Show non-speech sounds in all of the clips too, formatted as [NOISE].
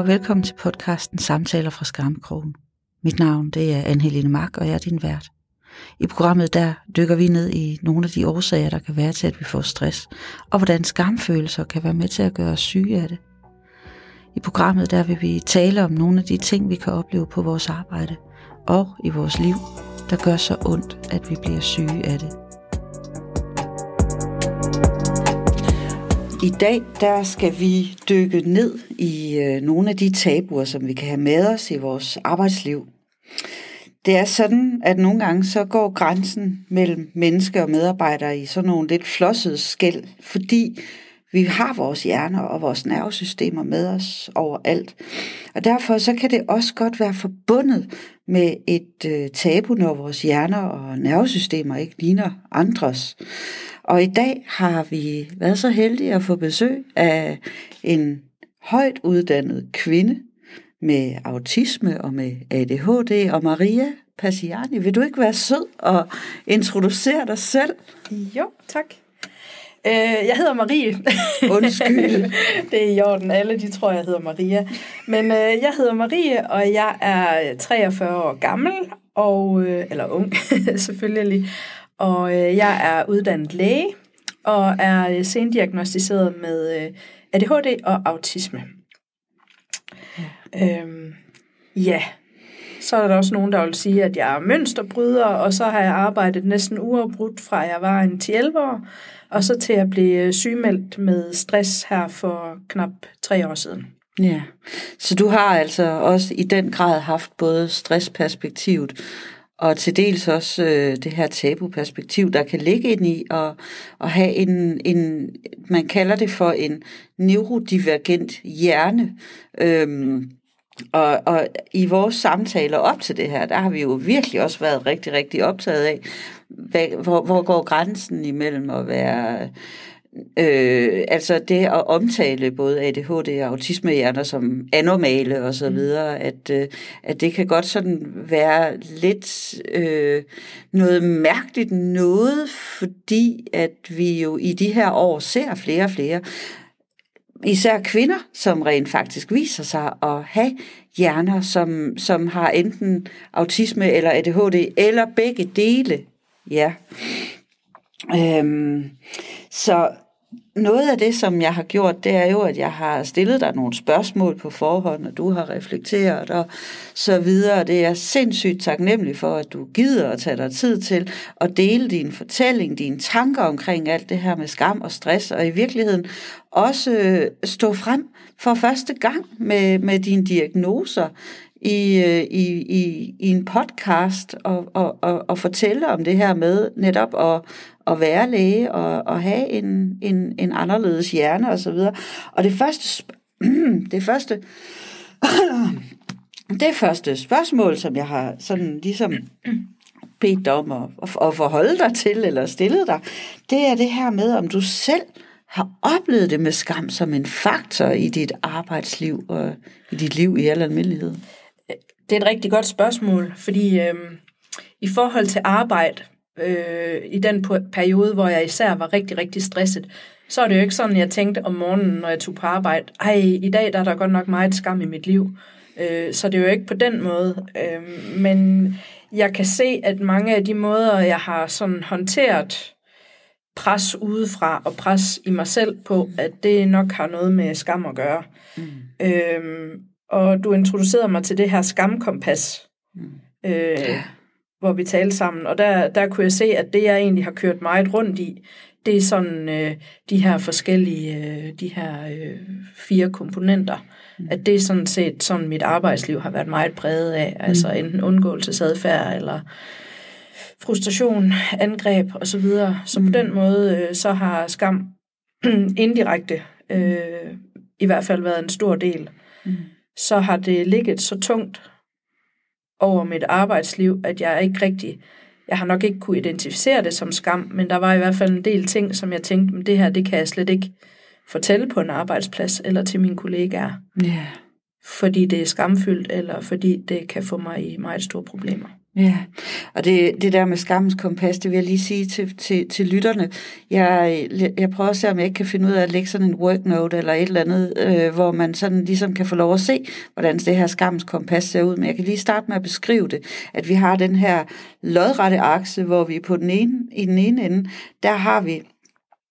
og velkommen til podcasten Samtaler fra Skamkrogen. Mit navn det er Anne-Helene Mark, og jeg er din vært. I programmet der dykker vi ned i nogle af de årsager, der kan være til, at vi får stress, og hvordan skamfølelser kan være med til at gøre os syge af det. I programmet der vil vi tale om nogle af de ting, vi kan opleve på vores arbejde og i vores liv, der gør så ondt, at vi bliver syge af det. I dag der skal vi dykke ned i øh, nogle af de tabuer, som vi kan have med os i vores arbejdsliv. Det er sådan, at nogle gange så går grænsen mellem menneske og medarbejdere i sådan nogle lidt flossede skæld, fordi vi har vores hjerner og vores nervesystemer med os overalt. Og derfor så kan det også godt være forbundet med et øh, tabu, når vores hjerner og nervesystemer ikke ligner andres. Og i dag har vi været så heldige at få besøg af en højt uddannet kvinde med autisme og med ADHD, og Maria Passiani. Vil du ikke være sød og introducere dig selv? Jo, tak. Øh, jeg hedder Marie. Undskyld. [LAUGHS] det er i orden. Alle de tror, jeg hedder Maria. Men øh, jeg hedder Marie, og jeg er 43 år gammel, og, øh, eller ung [LAUGHS] selvfølgelig. Og øh, jeg er uddannet læge, og er sendiagnostiseret med øh, ADHD og autisme. Ja. Øhm, ja, så er der også nogen, der vil sige, at jeg er mønsterbryder, og så har jeg arbejdet næsten uafbrudt fra jeg var en 10-11 år, og så til at blive sygemeldt med stress her for knap tre år siden. Ja, så du har altså også i den grad haft både stressperspektivet og til dels også øh, det her tabu-perspektiv, der kan ligge ind i at, at have en, en, man kalder det for en neurodivergent hjerne. Øhm, og, og i vores samtaler op til det her, der har vi jo virkelig også været rigtig, rigtig optaget af, hvad, hvor, hvor går grænsen imellem at være Øh, altså det at omtale både ADHD og autismehjerner som anormale og så mm. videre, at, øh, at det kan godt sådan være lidt øh, noget mærkeligt noget, fordi at vi jo i de her år ser flere og flere, især kvinder, som rent faktisk viser sig at have hjerner, som, som har enten autisme eller ADHD, eller begge dele. Ja. Øhm, så noget af det, som jeg har gjort, det er jo, at jeg har stillet dig nogle spørgsmål på forhånd, og du har reflekteret og så videre. Det er sindssygt taknemmelig for, at du gider at tage dig tid til at dele din fortælling, dine tanker omkring alt det her med skam og stress, og i virkeligheden også stå frem for første gang med, med dine diagnoser i, øh, i, i, i en podcast og, og, og, og fortælle om det her med netop at, at være læge og, og have en, en, en anderledes hjerne og så videre. Og det første, [CLEARS THROAT] det første, [CLEARS THROAT] det første spørgsmål, som jeg har sådan ligesom [CLEARS THROAT] bedt dig om at, at forholde dig til eller stillet dig, det er det her med, om du selv har oplevet det med skam som en faktor i dit arbejdsliv og i dit liv i al almindelighed. Det er et rigtig godt spørgsmål, fordi øhm, i forhold til arbejde, øh, i den periode, hvor jeg især var rigtig, rigtig stresset, så er det jo ikke sådan, jeg tænkte om morgenen, når jeg tog på arbejde, ej, i dag der er der godt nok meget skam i mit liv. Øh, så det er jo ikke på den måde. Øh, men jeg kan se, at mange af de måder, jeg har sådan håndteret pres udefra og pres i mig selv på, at det nok har noget med skam at gøre. Mm. Øh, og du introducerede mig til det her skamkompas, mm. øh, ja. Hvor vi talte sammen. Og der, der kunne jeg se, at det, jeg egentlig har kørt meget rundt i, det er sådan øh, de her forskellige, øh, de her øh, fire komponenter. Mm. At det er sådan set sådan, mit arbejdsliv har været meget præget af. Mm. Altså enten undgåelsesadfærd, eller frustration, angreb osv. Så, videre. så på mm. den måde, øh, så har skam [CLEARS THROAT] indirekte øh, i hvert fald været en stor del. Mm så har det ligget så tungt over mit arbejdsliv, at jeg ikke rigtig, jeg har nok ikke kunne identificere det som skam, men der var i hvert fald en del ting, som jeg tænkte, men det her, det kan jeg slet ikke fortælle på en arbejdsplads eller til mine kollegaer. Ja. Yeah. Fordi det er skamfyldt, eller fordi det kan få mig i meget store problemer. Ja, og det, det der med skammens kompas, det vil jeg lige sige til, til, til lytterne. Jeg, jeg prøver at se, om jeg ikke kan finde ud af at lægge sådan en worknote eller et eller andet, øh, hvor man sådan ligesom kan få lov at se, hvordan det her skammens kompas ser ud. Men jeg kan lige starte med at beskrive det, at vi har den her lodrette akse, hvor vi på den ene, i den ene ende, der har vi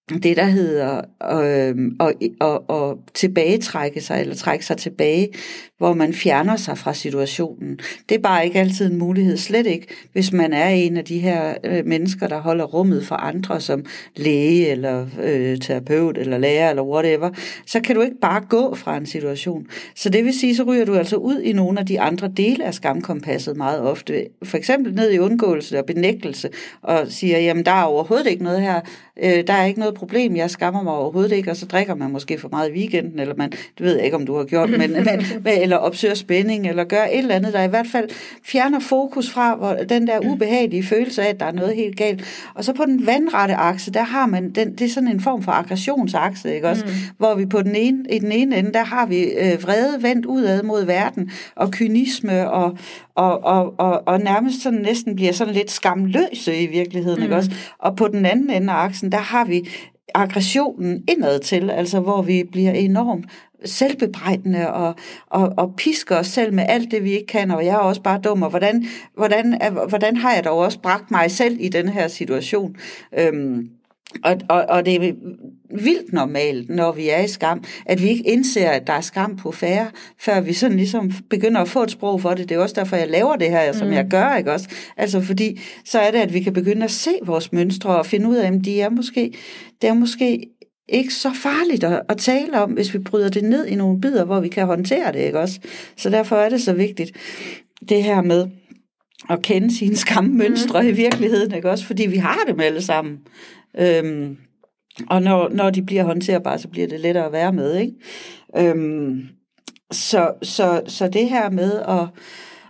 det, der hedder øh, og, og, og tilbagetrække sig, eller trække sig tilbage, hvor man fjerner sig fra situationen. Det er bare ikke altid en mulighed, slet ikke, hvis man er en af de her øh, mennesker, der holder rummet for andre, som læge, eller øh, terapeut, eller lærer, eller whatever, så kan du ikke bare gå fra en situation. Så det vil sige, så ryger du altså ud i nogle af de andre dele af skamkompasset meget ofte. For eksempel ned i undgåelse og benægtelse, og siger, jamen der er overhovedet ikke noget her, øh, der er ikke noget problem, jeg skammer mig overhovedet ikke, og så drikker man måske for meget i weekenden, eller man, det ved jeg ikke, om du har gjort, [LAUGHS] men, men, eller opsøger spænding, eller gør et eller andet, der i hvert fald fjerner fokus fra hvor, den der ubehagelige følelse af, at der er noget helt galt. Og så på den vandrette akse, der har man, den, det er sådan en form for aggressionsakse, ikke også? Mm. Hvor vi på den ene, i den ene ende, der har vi øh, vrede vendt udad mod verden, og kynisme, og, og, og, og, og nærmest sådan næsten bliver sådan lidt skamløse i virkeligheden, mm. ikke også? Og på den anden ende af aksen, der har vi aggressionen indad til, altså hvor vi bliver enormt selvbebrejdende og, og, og pisker os selv med alt det, vi ikke kan, og jeg er også bare dum, og hvordan, hvordan, hvordan har jeg dog også bragt mig selv i den her situation? Øhm, og, og, og det er vildt normalt, når vi er i skam, at vi ikke indser, at der er skam på færre, før vi sådan ligesom begynder at få et sprog for det. Det er også derfor, jeg laver det her, som mm. jeg gør, ikke også? Altså fordi, så er det, at vi kan begynde at se vores mønstre og finde ud af, at de er måske, det er måske ikke så farligt at, at tale om, hvis vi bryder det ned i nogle bidder, hvor vi kan håndtere det, ikke også? Så derfor er det så vigtigt, det her med at kende sine skammønstre mm. i virkeligheden, ikke også? Fordi vi har dem alle sammen. Øhm, og når, når de bliver håndterbare, så bliver det lettere at være med, ikke? Øhm, så, så, så det her med at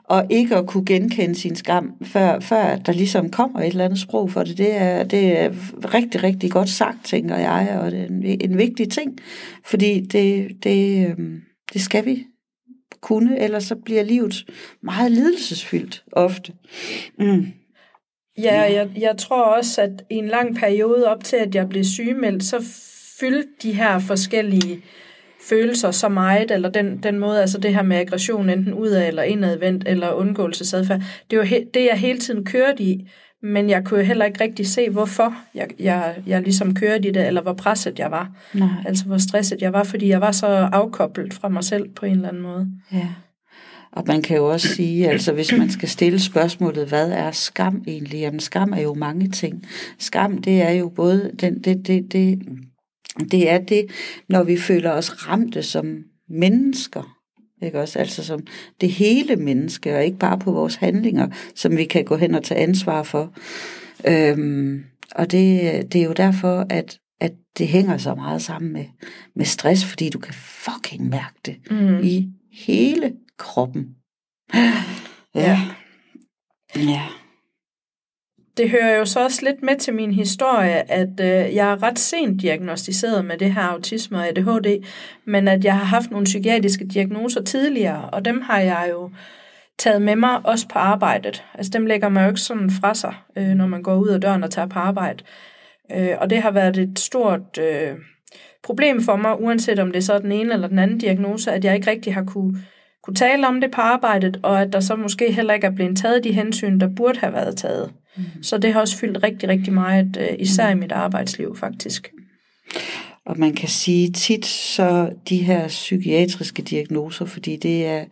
og ikke at kunne genkende sin skam, før, før der ligesom kommer et eller andet sprog for det. Det er, det er rigtig, rigtig godt sagt, tænker jeg, og det er en, en vigtig ting, fordi det, det, øhm, det skal vi kunne, ellers så bliver livet meget lidelsesfyldt ofte. Mm. Ja, jeg, jeg tror også, at i en lang periode op til, at jeg blev sygemeldt, så fyldte de her forskellige følelser så meget, eller den, den måde, altså det her med aggression, enten udad eller indadvendt, eller undgåelsesadfærd, det var he, det, jeg hele tiden kørte i, men jeg kunne heller ikke rigtig se, hvorfor jeg, jeg, jeg ligesom kørte i det, eller hvor presset jeg var. Nej. Altså hvor stresset jeg var, fordi jeg var så afkoblet fra mig selv på en eller anden måde. Ja. Og man kan jo også sige, altså hvis man skal stille spørgsmålet, hvad er skam egentlig? Jamen skam er jo mange ting. Skam, det er jo både, den, det, det, det, det er det, når vi føler os ramte som mennesker. Ikke også? Altså som det hele menneske, og ikke bare på vores handlinger, som vi kan gå hen og tage ansvar for. Øhm, og det, det er jo derfor, at, at det hænger så meget sammen med, med stress, fordi du kan fucking mærke det mm. i hele kroppen. [GASPS] Ja. Ja det hører jo så også lidt med til min historie, at øh, jeg er ret sent diagnostiseret med det her autisme og ADHD, men at jeg har haft nogle psykiatriske diagnoser tidligere, og dem har jeg jo taget med mig også på arbejdet. Altså dem lægger man jo ikke sådan fra sig, øh, når man går ud af døren og tager på arbejde. Øh, og det har været et stort øh, problem for mig, uanset om det er så den ene eller den anden diagnose, at jeg ikke rigtig har kunne, kunne tale om det på arbejdet, og at der så måske heller ikke er blevet taget de hensyn, der burde have været taget. Mm. Så det har også fyldt rigtig, rigtig meget, øh, især i mit arbejdsliv faktisk. Og man kan sige tit så de her psykiatriske diagnoser, fordi det er,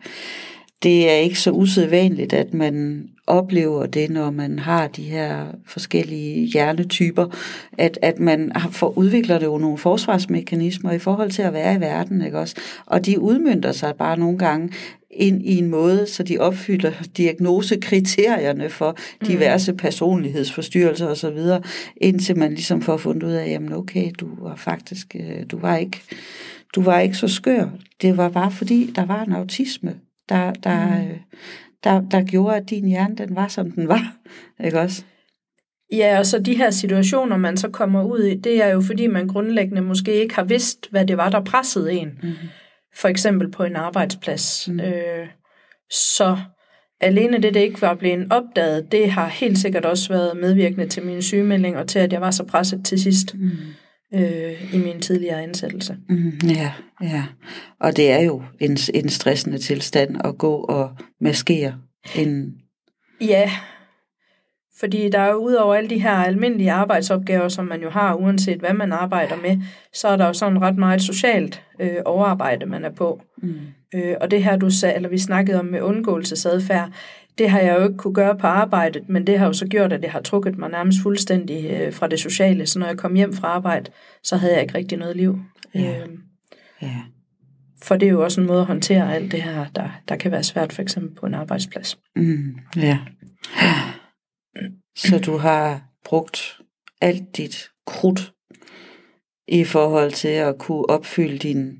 det er ikke så usædvanligt, at man oplever det, når man har de her forskellige hjernetyper, at, at man får, udvikler det jo nogle forsvarsmekanismer i forhold til at være i verden, ikke også? Og de udmyndter sig bare nogle gange ind i en måde, så de opfylder diagnosekriterierne for diverse mm. personlighedsforstyrrelser osv., indtil man ligesom får fundet ud af, jamen okay, du var faktisk, øh, du var ikke, du var ikke så skør. Det var bare fordi, der var en autisme, der, der, mm. Der, der gjorde, at din hjerne, den var, som den var. [LAUGHS] Ikke også? Ja, og så de her situationer, man så kommer ud i, det er jo fordi, man grundlæggende måske ikke har vidst, hvad det var, der pressede en. Mm for eksempel på en arbejdsplads. Mm. Øh, så alene det, det ikke var blevet opdaget, det har helt sikkert også været medvirkende til min sygemelding, og til, at jeg var så presset til sidst mm. Øh, i min tidligere ansættelse. Mm, ja, ja. Og det er jo en, en stressende tilstand at gå og maskere en... Ja, fordi der er jo udover alle de her almindelige arbejdsopgaver, som man jo har, uanset hvad man arbejder med, så er der jo sådan ret meget socialt øh, overarbejde, man er på. Mm. Øh, og det her, du sagde, eller vi snakkede om med undgåelsesadfærd, det har jeg jo ikke kunne gøre på arbejdet, men det har jo så gjort, at det har trukket mig nærmest fuldstændig øh, fra det sociale. Så når jeg kom hjem fra arbejde, så havde jeg ikke rigtig noget liv. Ja. Øh, ja. For det er jo også en måde at håndtere alt det her, der, der kan være svært, for eksempel på en arbejdsplads. Mm, ja. Så du har brugt alt dit krudt i forhold til at kunne opfylde din,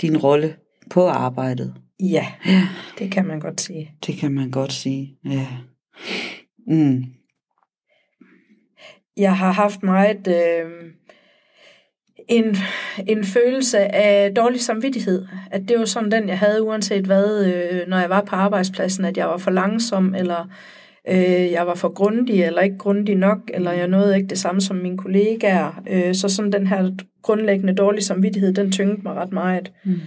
din rolle på arbejdet. Ja, ja, det kan man godt sige. Det kan man godt sige, ja. Mm. Jeg har haft meget øh, en, en følelse af dårlig samvittighed. At det var sådan den, jeg havde uanset hvad, øh, når jeg var på arbejdspladsen, at jeg var for langsom, eller øh, jeg var for grundig, eller ikke grundig nok, eller jeg nåede ikke det samme som mine kollegaer. Øh, så sådan den her grundlæggende dårlige samvittighed, den tyngede mig ret meget. Mm.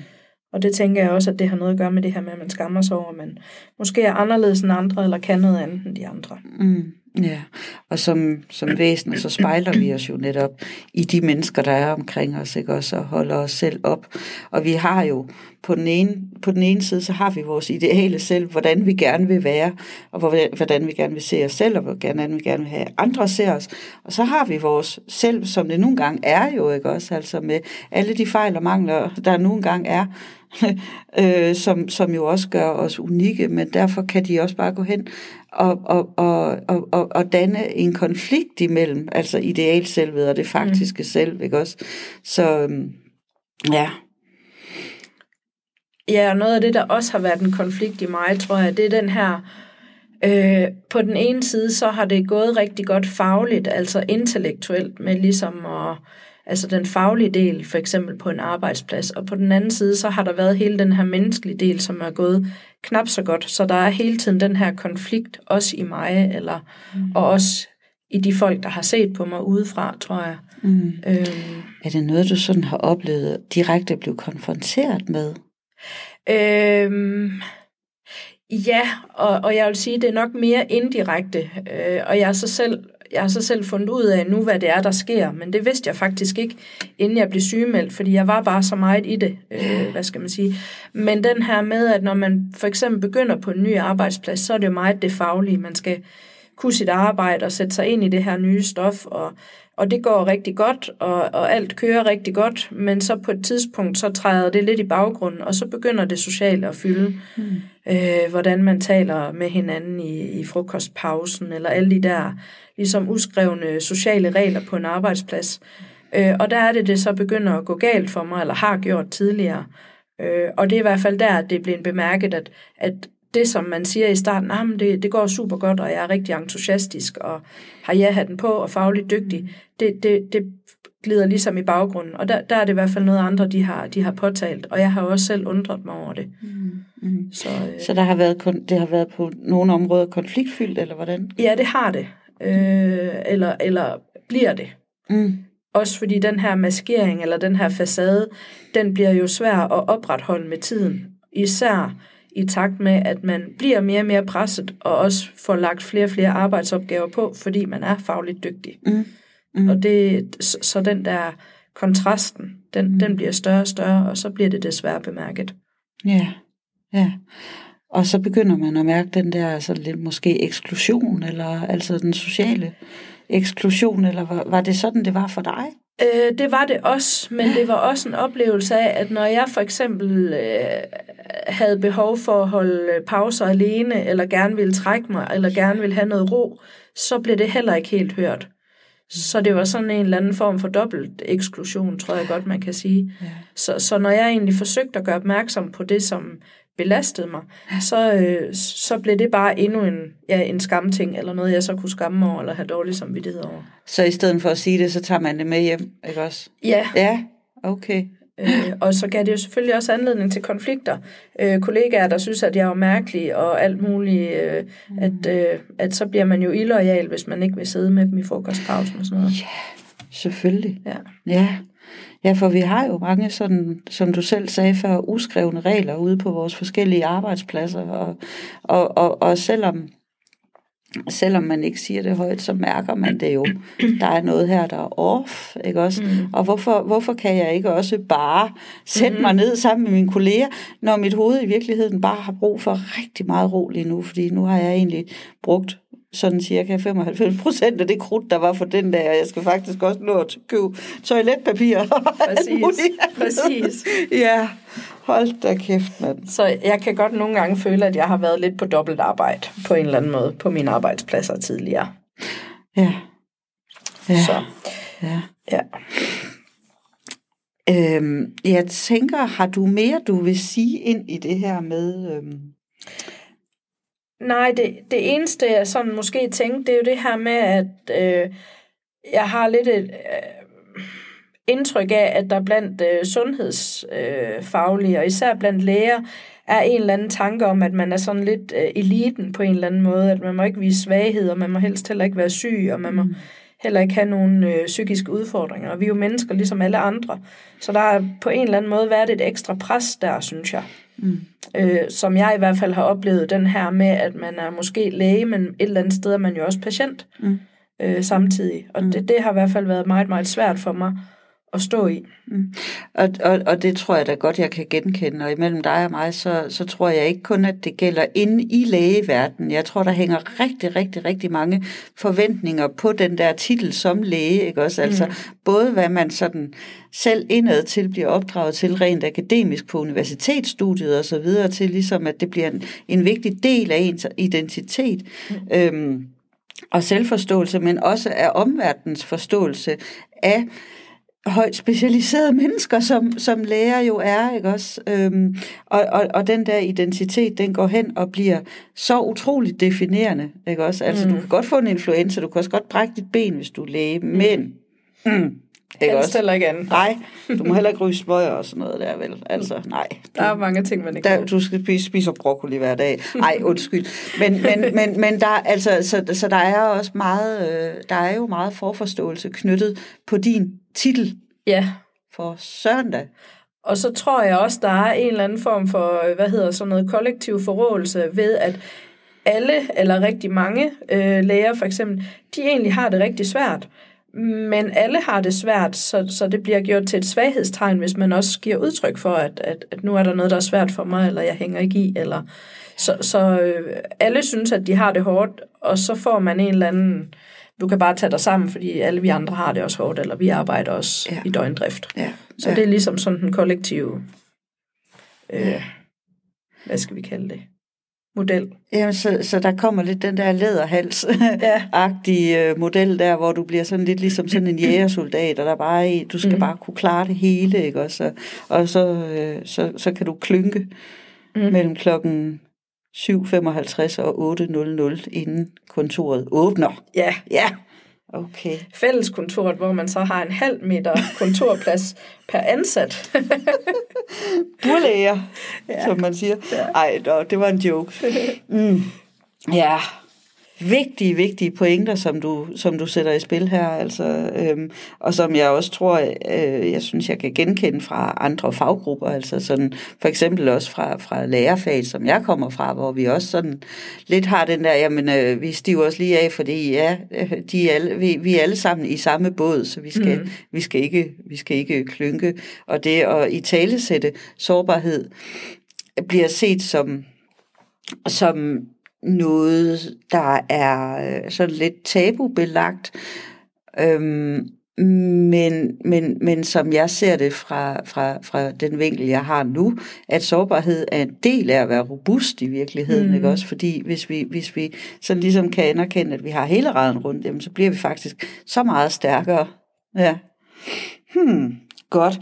Og det tænker jeg også, at det har noget at gøre med det her med, at man skammer sig over, at man måske er anderledes end andre, eller kan noget andet end de andre. Mm. Ja, og som, som væsener, så spejler vi os jo netop i de mennesker, der er omkring os, ikke også, og holder os selv op. Og vi har jo på den ene, på den ene side, så har vi vores ideale selv, hvordan vi gerne vil være, og hvordan vi gerne vil se os selv, og hvordan vi gerne vil have andre ser os. Og så har vi vores selv, som det nogle gange er jo, ikke også, altså med alle de fejl og mangler, der nogle gange er, [LAUGHS] øh, som, som jo også gør os unikke, men derfor kan de også bare gå hen og, og, og, og, og danne en konflikt imellem, altså idealselvet og det faktiske mm. selv, ikke også? Så øhm, ja. Ja, og noget af det, der også har været en konflikt i mig, tror jeg, det er den her, øh, på den ene side, så har det gået rigtig godt fagligt, altså intellektuelt, med ligesom at altså den faglige del, for eksempel på en arbejdsplads, og på den anden side, så har der været hele den her menneskelige del, som er gået knap så godt, så der er hele tiden den her konflikt, også i mig, eller, mm. og også i de folk, der har set på mig udefra, tror jeg. Mm. Øhm, er det noget, du sådan har oplevet direkte at blive konfronteret med? Øhm, ja, og, og jeg vil sige, det er nok mere indirekte, øh, og jeg er så selv jeg har så selv fundet ud af nu, hvad det er, der sker, men det vidste jeg faktisk ikke, inden jeg blev sygemeldt, fordi jeg var bare så meget i det, øh, hvad skal man sige. Men den her med, at når man for eksempel begynder på en ny arbejdsplads, så er det jo meget det faglige. Man skal kunne sit arbejde og sætte sig ind i det her nye stof, og, og det går rigtig godt, og, og alt kører rigtig godt, men så på et tidspunkt, så træder det lidt i baggrunden, og så begynder det sociale at fylde. Mm. Øh, hvordan man taler med hinanden i, i frokostpausen, eller alle de der ligesom uskrevne sociale regler på en arbejdsplads. Øh, og der er det, det så begynder at gå galt for mig, eller har gjort tidligere. Øh, og det er i hvert fald der, at det er blevet bemærket, at, at det, som man siger i starten, ah, men det, det går super godt, og jeg er rigtig entusiastisk, og har jeg den på, og fagligt dygtig, det, det, det glider ligesom i baggrunden. Og der, der er det i hvert fald noget andre, de har, de har påtalt, og jeg har også selv undret mig over det. Mm. Mm. Så, øh, så der har været, det har været på nogle områder konfliktfyldt, eller hvordan? Ja, det har det øh, eller, eller bliver det. Mm. Også fordi den her maskering eller den her facade, den bliver jo svær at opretholde med tiden. Især i takt med, at man bliver mere og mere presset, og også får lagt flere og flere arbejdsopgaver på, fordi man er fagligt dygtig. Mm. Mm. Og det, så, så den der kontrasten, den, mm. den bliver større og større, og så bliver det desværre bemærket. Ja, ja. Og så begynder man at mærke den der altså lidt måske eksklusion, eller altså den sociale eksklusion, eller var, var det sådan, det var for dig? Øh, det var det også, men det var også en oplevelse af, at når jeg for eksempel øh, havde behov for at holde pauser alene, eller gerne ville trække mig, eller gerne ville have noget ro, så blev det heller ikke helt hørt. Så det var sådan en eller anden form for dobbelt eksklusion, tror jeg godt, man kan sige. Ja. Så, så når jeg egentlig forsøgte at gøre opmærksom på det, som belastede mig, så, øh, så blev det bare endnu en, ja, en skamting, eller noget, jeg så kunne skamme mig over, eller have dårlig samvittighed over. Så i stedet for at sige det, så tager man det med hjem, ikke også? Ja. Ja, okay. Øh, og så gav det jo selvfølgelig også anledning til konflikter. Øh, kollegaer, der synes, at jeg er mærkelig og alt muligt, øh, at, øh, at så bliver man jo illoyal, hvis man ikke vil sidde med dem i frokostpausen og sådan noget. Ja, selvfølgelig. Ja. Ja. Ja, for vi har jo mange sådan, som du selv sagde før, uskrevne regler ude på vores forskellige arbejdspladser, og, og, og, og selvom, selvom man ikke siger det højt, så mærker man det jo. Der er noget her, der er off, ikke også? Mm. Og hvorfor, hvorfor kan jeg ikke også bare sætte mm. mig ned sammen med mine kolleger, når mit hoved i virkeligheden bare har brug for rigtig meget ro lige nu, fordi nu har jeg egentlig brugt sådan cirka 95 procent af det krudt, der var for den der. Jeg skal faktisk også nå at købe toiletpapir. [LAUGHS] Præcis, præcis. [LAUGHS] Ja, hold da kæft, mand. Så jeg kan godt nogle gange føle, at jeg har været lidt på dobbelt arbejde på en eller anden måde på mine arbejdspladser tidligere. Ja. Ja. Så, ja. ja. Øhm, jeg tænker, har du mere, du vil sige ind i det her med... Øhm... Nej, det, det eneste, jeg sådan måske tænkte, det er jo det her med, at øh, jeg har lidt et øh, indtryk af, at der blandt øh, sundhedsfaglige, øh, og især blandt læger, er en eller anden tanke om, at man er sådan lidt øh, eliten på en eller anden måde, at man må ikke vise svaghed, og man må helst heller ikke være syg, og man må mm. heller ikke have nogen øh, psykiske udfordringer. Og vi er jo mennesker ligesom alle andre. Så der er på en eller anden måde været et ekstra pres der, synes jeg. Mm. Øh, som jeg i hvert fald har oplevet, den her med, at man er måske læge, men et eller andet sted er man jo også patient mm. øh, samtidig. Og mm. det, det har i hvert fald været meget, meget svært for mig at stå i. Mm. Og, og, og det tror jeg da godt, jeg kan genkende. Og imellem dig og mig, så, så tror jeg ikke kun, at det gælder inde i lægeverdenen. Jeg tror, der hænger rigtig, rigtig, rigtig mange forventninger på den der titel som læge. Ikke også? Altså mm. både hvad man sådan selv indad til bliver opdraget til rent akademisk på universitetsstudiet og så videre til, ligesom at det bliver en, en vigtig del af ens identitet. Mm. Øhm, og selvforståelse, men også af omverdens forståelse af højt specialiserede [LAUGHS] mennesker, som, som læger jo er, ikke også? Øhm, og, og, og den der identitet, den går hen og bliver så utroligt definerende, ikke også? Altså, mm. du kan godt få en influenza, du kan også godt brække dit ben, hvis du er læge, mm. men... Mm, ikke Helst heller ikke andet. Nej, du må heller ikke ryge smøger og sådan noget der, vel? Altså, nej. Du, der er mange ting, man ikke der, Du skal spise, spise broccoli hver dag. Nej, undskyld. Men, men, men, men der, altså, så, så der er også meget, øh, der er jo meget forforståelse knyttet på din titel. Ja. For søndag. Og så tror jeg også, der er en eller anden form for, hvad hedder sådan noget, kollektiv forrådelse ved, at alle, eller rigtig mange øh, læger for eksempel, de egentlig har det rigtig svært. Men alle har det svært, så, så det bliver gjort til et svaghedstegn, hvis man også giver udtryk for, at, at, at nu er der noget, der er svært for mig, eller jeg hænger ikke i. Eller, så så øh, alle synes, at de har det hårdt, og så får man en eller anden, du kan bare tage dig sammen, fordi alle vi andre har det også hårdt, eller vi arbejder også ja. i døgndrift. Ja. Så ja. det er ligesom sådan den kollektive, øh, hvad skal vi kalde det? model. Jamen, så, så der kommer lidt den der læderhals-agtige ja. model der, hvor du bliver sådan lidt ligesom sådan en jægersoldat, og der bare er, du skal mm. bare kunne klare det hele, ikke? Og så, og så, øh, så, så kan du klynke mm. mellem klokken 7.55 og 8.00, inden kontoret åbner. Ja. Ja. Okay. Fælleskontoret, hvor man så har en halv meter kontorplads per ansat. [LAUGHS] Burlæger, ja. som man siger. Ja. Ej, det var en joke. Mm. Ja, vigtige, vigtige pointer, som du, som du sætter i spil her, altså, øhm, og som jeg også tror, øh, jeg synes, jeg kan genkende fra andre faggrupper, altså sådan, for eksempel også fra, fra lærerfag, som jeg kommer fra, hvor vi også sådan lidt har den der, jamen, øh, vi stiver os lige af, fordi ja, de er alle, vi, vi er alle sammen i samme båd, så vi skal, mm. vi skal, ikke, vi skal ikke klynke, og det at i talesætte sårbarhed bliver set som som noget, der er øh, sådan lidt tabubelagt, øhm, men, men, men som jeg ser det fra, fra, fra den vinkel, jeg har nu, at sårbarhed er en del af at være robust i virkeligheden, mm. ikke også? Fordi hvis vi, hvis vi sådan ligesom kan anerkende, at vi har hele raden rundt, jamen, så bliver vi faktisk så meget stærkere. Ja. Hmm, godt.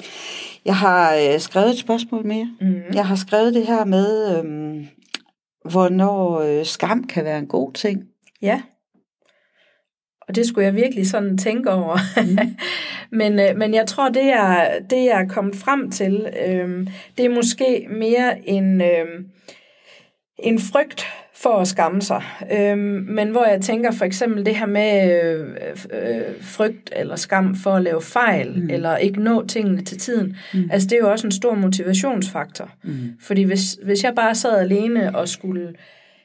Jeg har øh, skrevet et spørgsmål mere. Mm. Jeg har skrevet det her med, øhm, hvornår øh, skam kan være en god ting. Ja. Og det skulle jeg virkelig sådan tænke over. Mm. [LAUGHS] Men, øh, men jeg tror, det jeg, det jeg er kommet frem til, øh, det er måske mere en, øh, en frygt for at skamme sig. Øhm, men hvor jeg tænker for eksempel det her med øh, øh, frygt eller skam for at lave fejl, mm. eller ikke nå tingene til tiden, mm. altså det er jo også en stor motivationsfaktor. Mm. Fordi hvis, hvis jeg bare sad alene og skulle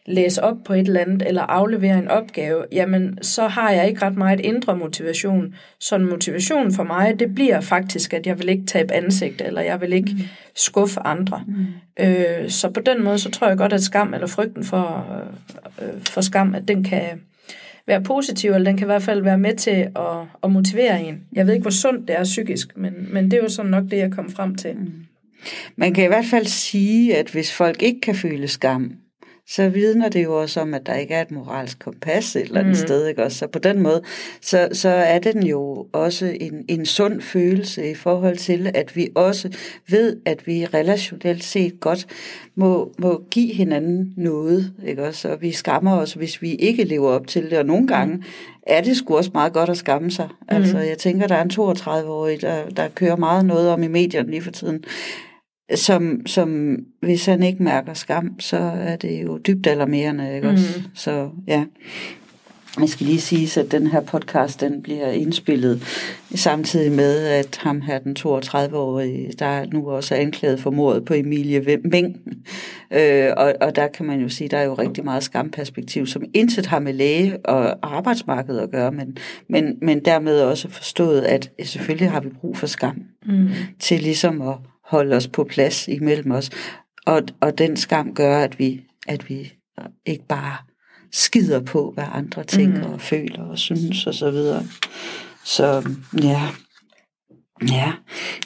læse op på et eller andet, eller aflevere en opgave, jamen så har jeg ikke ret meget indre motivation. Så en motivation for mig, det bliver faktisk, at jeg vil ikke tabe ansigt, eller jeg vil ikke mm. skuffe andre. Mm. Øh, så på den måde, så tror jeg godt, at skam, eller frygten for, øh, for skam, at den kan være positiv, eller den kan i hvert fald være med til at, at motivere en. Jeg ved ikke, hvor sundt det er psykisk, men, men det er jo sådan nok det, jeg kom frem til. Mm. Man kan i hvert fald sige, at hvis folk ikke kan føle skam, så vidner det jo også om, at der ikke er et moralsk kompas et eller andet mm. sted. Ikke? Også, så på den måde, så, så er den jo også en, en sund følelse i forhold til, at vi også ved, at vi relationelt set godt må, må give hinanden noget. Ikke? Også, og vi skammer os, hvis vi ikke lever op til det. Og nogle gange er det sgu også meget godt at skamme sig. Mm. Altså, jeg tænker, der er en 32-årig, der, der kører meget noget om i medierne lige for tiden som, som hvis han ikke mærker skam, så er det jo dybt alarmerende, ikke mm. også? Så ja. Jeg skal lige sige, at den her podcast, den bliver indspillet samtidig med, at ham her, den 32-årige, der nu også er anklaget for mordet på Emilie Meng. Øh, og, og der kan man jo sige, der er jo rigtig meget skamperspektiv, som intet har med læge og arbejdsmarkedet at gøre, men, men, men dermed også forstået, at selvfølgelig har vi brug for skam mm. til ligesom at holde os på plads imellem os. Og, og den skam gør, at vi, at vi ikke bare skider på, hvad andre tænker mm. og føler og synes og så videre. Så ja, ja.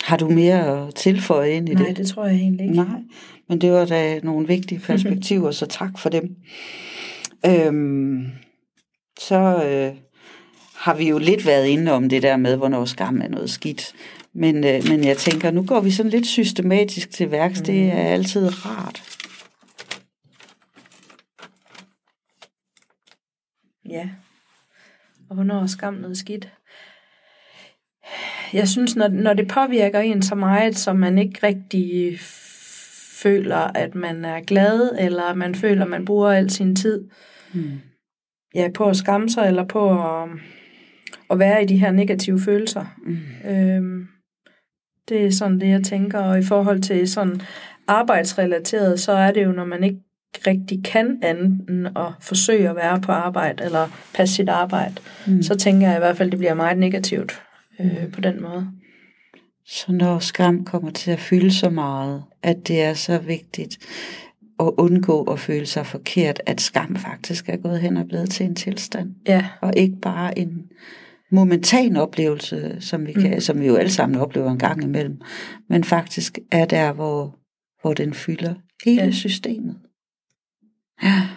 Har du mere at tilføje ind i Nej, det? Nej, det tror jeg egentlig ikke. Nej, men det var da nogle vigtige perspektiver, så tak for dem. Øhm, så øh, har vi jo lidt været inde om det der med, hvornår skam er noget skidt. Men, øh, men jeg tænker, nu går vi sådan lidt systematisk til værks. Mm. Det er altid rart. Ja. Og hvornår er skam noget skidt? Jeg synes, når, når det påvirker en så meget, som man ikke rigtig føler, at man er glad, eller man føler, at man bruger al sin tid mm. ja, på at skamme sig, eller på at, at være i de her negative følelser. Mm. Øhm, det er sådan det, jeg tænker. Og i forhold til sådan arbejdsrelateret, så er det jo, når man ikke rigtig kan andet end at forsøge at være på arbejde, eller passe sit arbejde, mm. så tænker jeg i hvert fald, det bliver meget negativt øh, mm. på den måde. Så når skam kommer til at fylde så meget, at det er så vigtigt at undgå at føle sig forkert, at skam faktisk er gået hen og blevet til en tilstand, ja. og ikke bare en momentan oplevelse, som vi, kan, mm. som vi jo alle sammen oplever en gang imellem, men faktisk er der, hvor, hvor den fylder hele ja. systemet. Ja.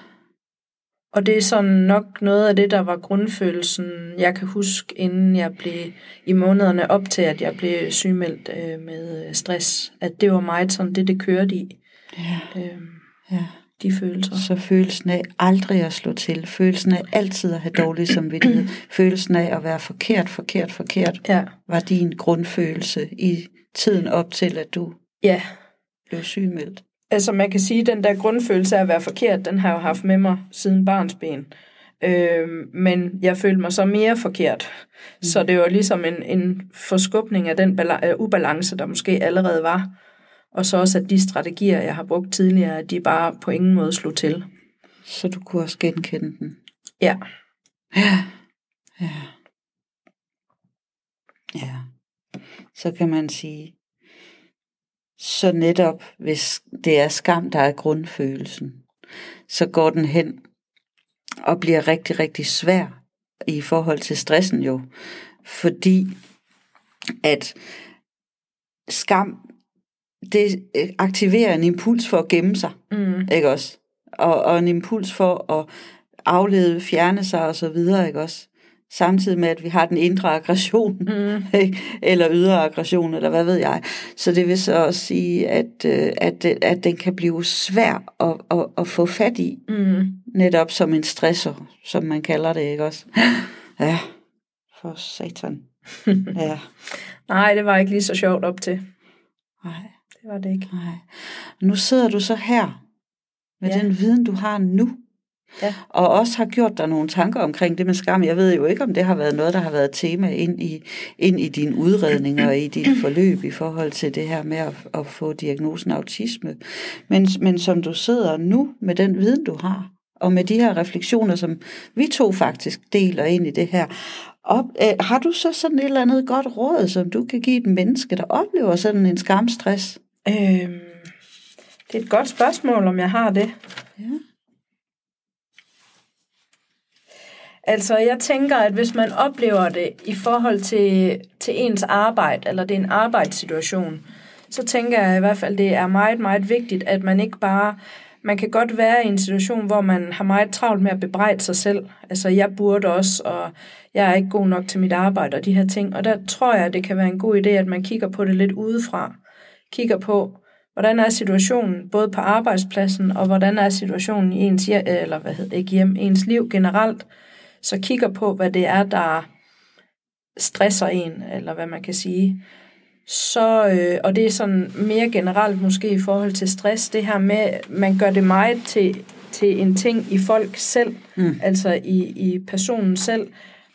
Og det er sådan nok noget af det, der var grundfølelsen, jeg kan huske, inden jeg blev i månederne op til, at jeg blev sygemeldt øh, med stress, at det var meget sådan det, det kørte i. Ja. Øhm, ja de følelser. Så følelsen af aldrig at slå til, følelsen af altid at have dårlig samvittighed, følelsen af at være forkert, forkert, forkert, ja. var din grundfølelse i tiden op til, at du ja. blev sygemeldt. Altså man kan sige, at den der grundfølelse af at være forkert, den har jeg jo haft med mig siden barns ben. Øh, men jeg følte mig så mere forkert. Mm. Så det var ligesom en, en forskubning af den ubalance, der måske allerede var. Og så også, at de strategier, jeg har brugt tidligere, at de bare på ingen måde slog til. Så du kunne også genkende den? Ja. Ja. Ja. Ja. Så kan man sige, så netop hvis det er skam, der er grundfølelsen, så går den hen og bliver rigtig, rigtig svær i forhold til stressen jo. Fordi at skam det øh, aktiverer en impuls for at gemme sig, mm. ikke også? Og, og en impuls for at aflede, fjerne sig og så videre, ikke også? Samtidig med, at vi har den indre aggression, mm. [LAUGHS] eller ydre aggression, eller hvad ved jeg. Så det vil så også sige, at, øh, at, at den kan blive svær at, at, at få fat i, mm. netop som en stressor, som man kalder det, ikke også? Ja, for satan. [LAUGHS] ja. Nej, det var ikke lige så sjovt op til. Nej, Det var det ikke. nej. Nu sidder du så her med Ja. den viden, du har nu. Ja. Og også har gjort dig nogle tanker omkring det med skam. Jeg ved jo ikke, om det har været noget, der har været tema ind i, ind i din udredning og i dit forløb i forhold til det her med at, at få diagnosen autisme. Men, men som du sidder nu med den viden, du har, og med de her refleksioner, som vi to faktisk deler ind i det her, op, øh, har du så sådan et eller andet godt råd, som du kan give et menneske, der oplever sådan en skamstress? Øhm, det er et godt spørgsmål, om jeg har det. Ja. Altså, jeg tænker, at hvis man oplever det i forhold til, til ens arbejde, eller det er en arbejdssituation, så tænker jeg i hvert fald, det er meget, meget vigtigt, at man ikke bare... Man kan godt være i en situation, hvor man har meget travlt med at bebrejde sig selv. Altså, jeg burde også, og jeg er ikke god nok til mit arbejde og de her ting. Og der tror jeg, det kan være en god idé, at man kigger på det lidt udefra. Kigger på, hvordan er situationen både på arbejdspladsen, og hvordan er situationen i ens, eller hvad hedder ikke hjem, ens liv generelt. Så kigger på, hvad det er, der stresser en, eller hvad man kan sige. Så, øh, og det er sådan mere generelt måske i forhold til stress, det her med, man gør det meget til, til en ting i folk selv, mm. altså i, i personen selv,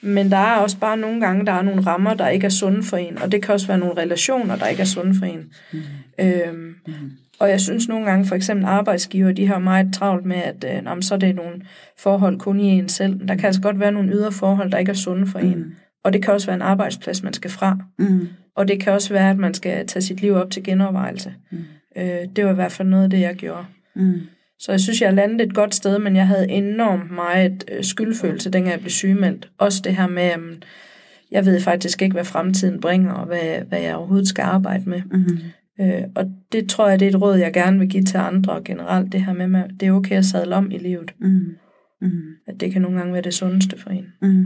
men der er også bare nogle gange, der er nogle rammer, der ikke er sunde for en, og det kan også være nogle relationer, der ikke er sunde for en. Mm. Øhm, mm. Og jeg synes nogle gange, for eksempel arbejdsgiver, de har meget travlt med, at øh, nå, men så er det nogle forhold kun i en selv. Der kan altså godt være nogle ydre forhold, der ikke er sunde for mm. en. Og det kan også være en arbejdsplads, man skal fra. Mm. Og det kan også være, at man skal tage sit liv op til genovervejelse. Mm. Øh, det var i hvert fald noget af det, jeg gjorde. Mm. Så jeg synes, jeg landede et godt sted, men jeg havde enormt meget øh, skyldfølelse, dengang jeg blev sygemeldt. Også det her med, at jeg ved faktisk ikke, hvad fremtiden bringer, og hvad, hvad jeg overhovedet skal arbejde med. Mm. Øh, og det tror jeg, det er et råd, jeg gerne vil give til andre og generelt. Det her med, at det er okay at sadle om i livet. Mm. Mm. At det kan nogle gange være det sundeste for en. Mm.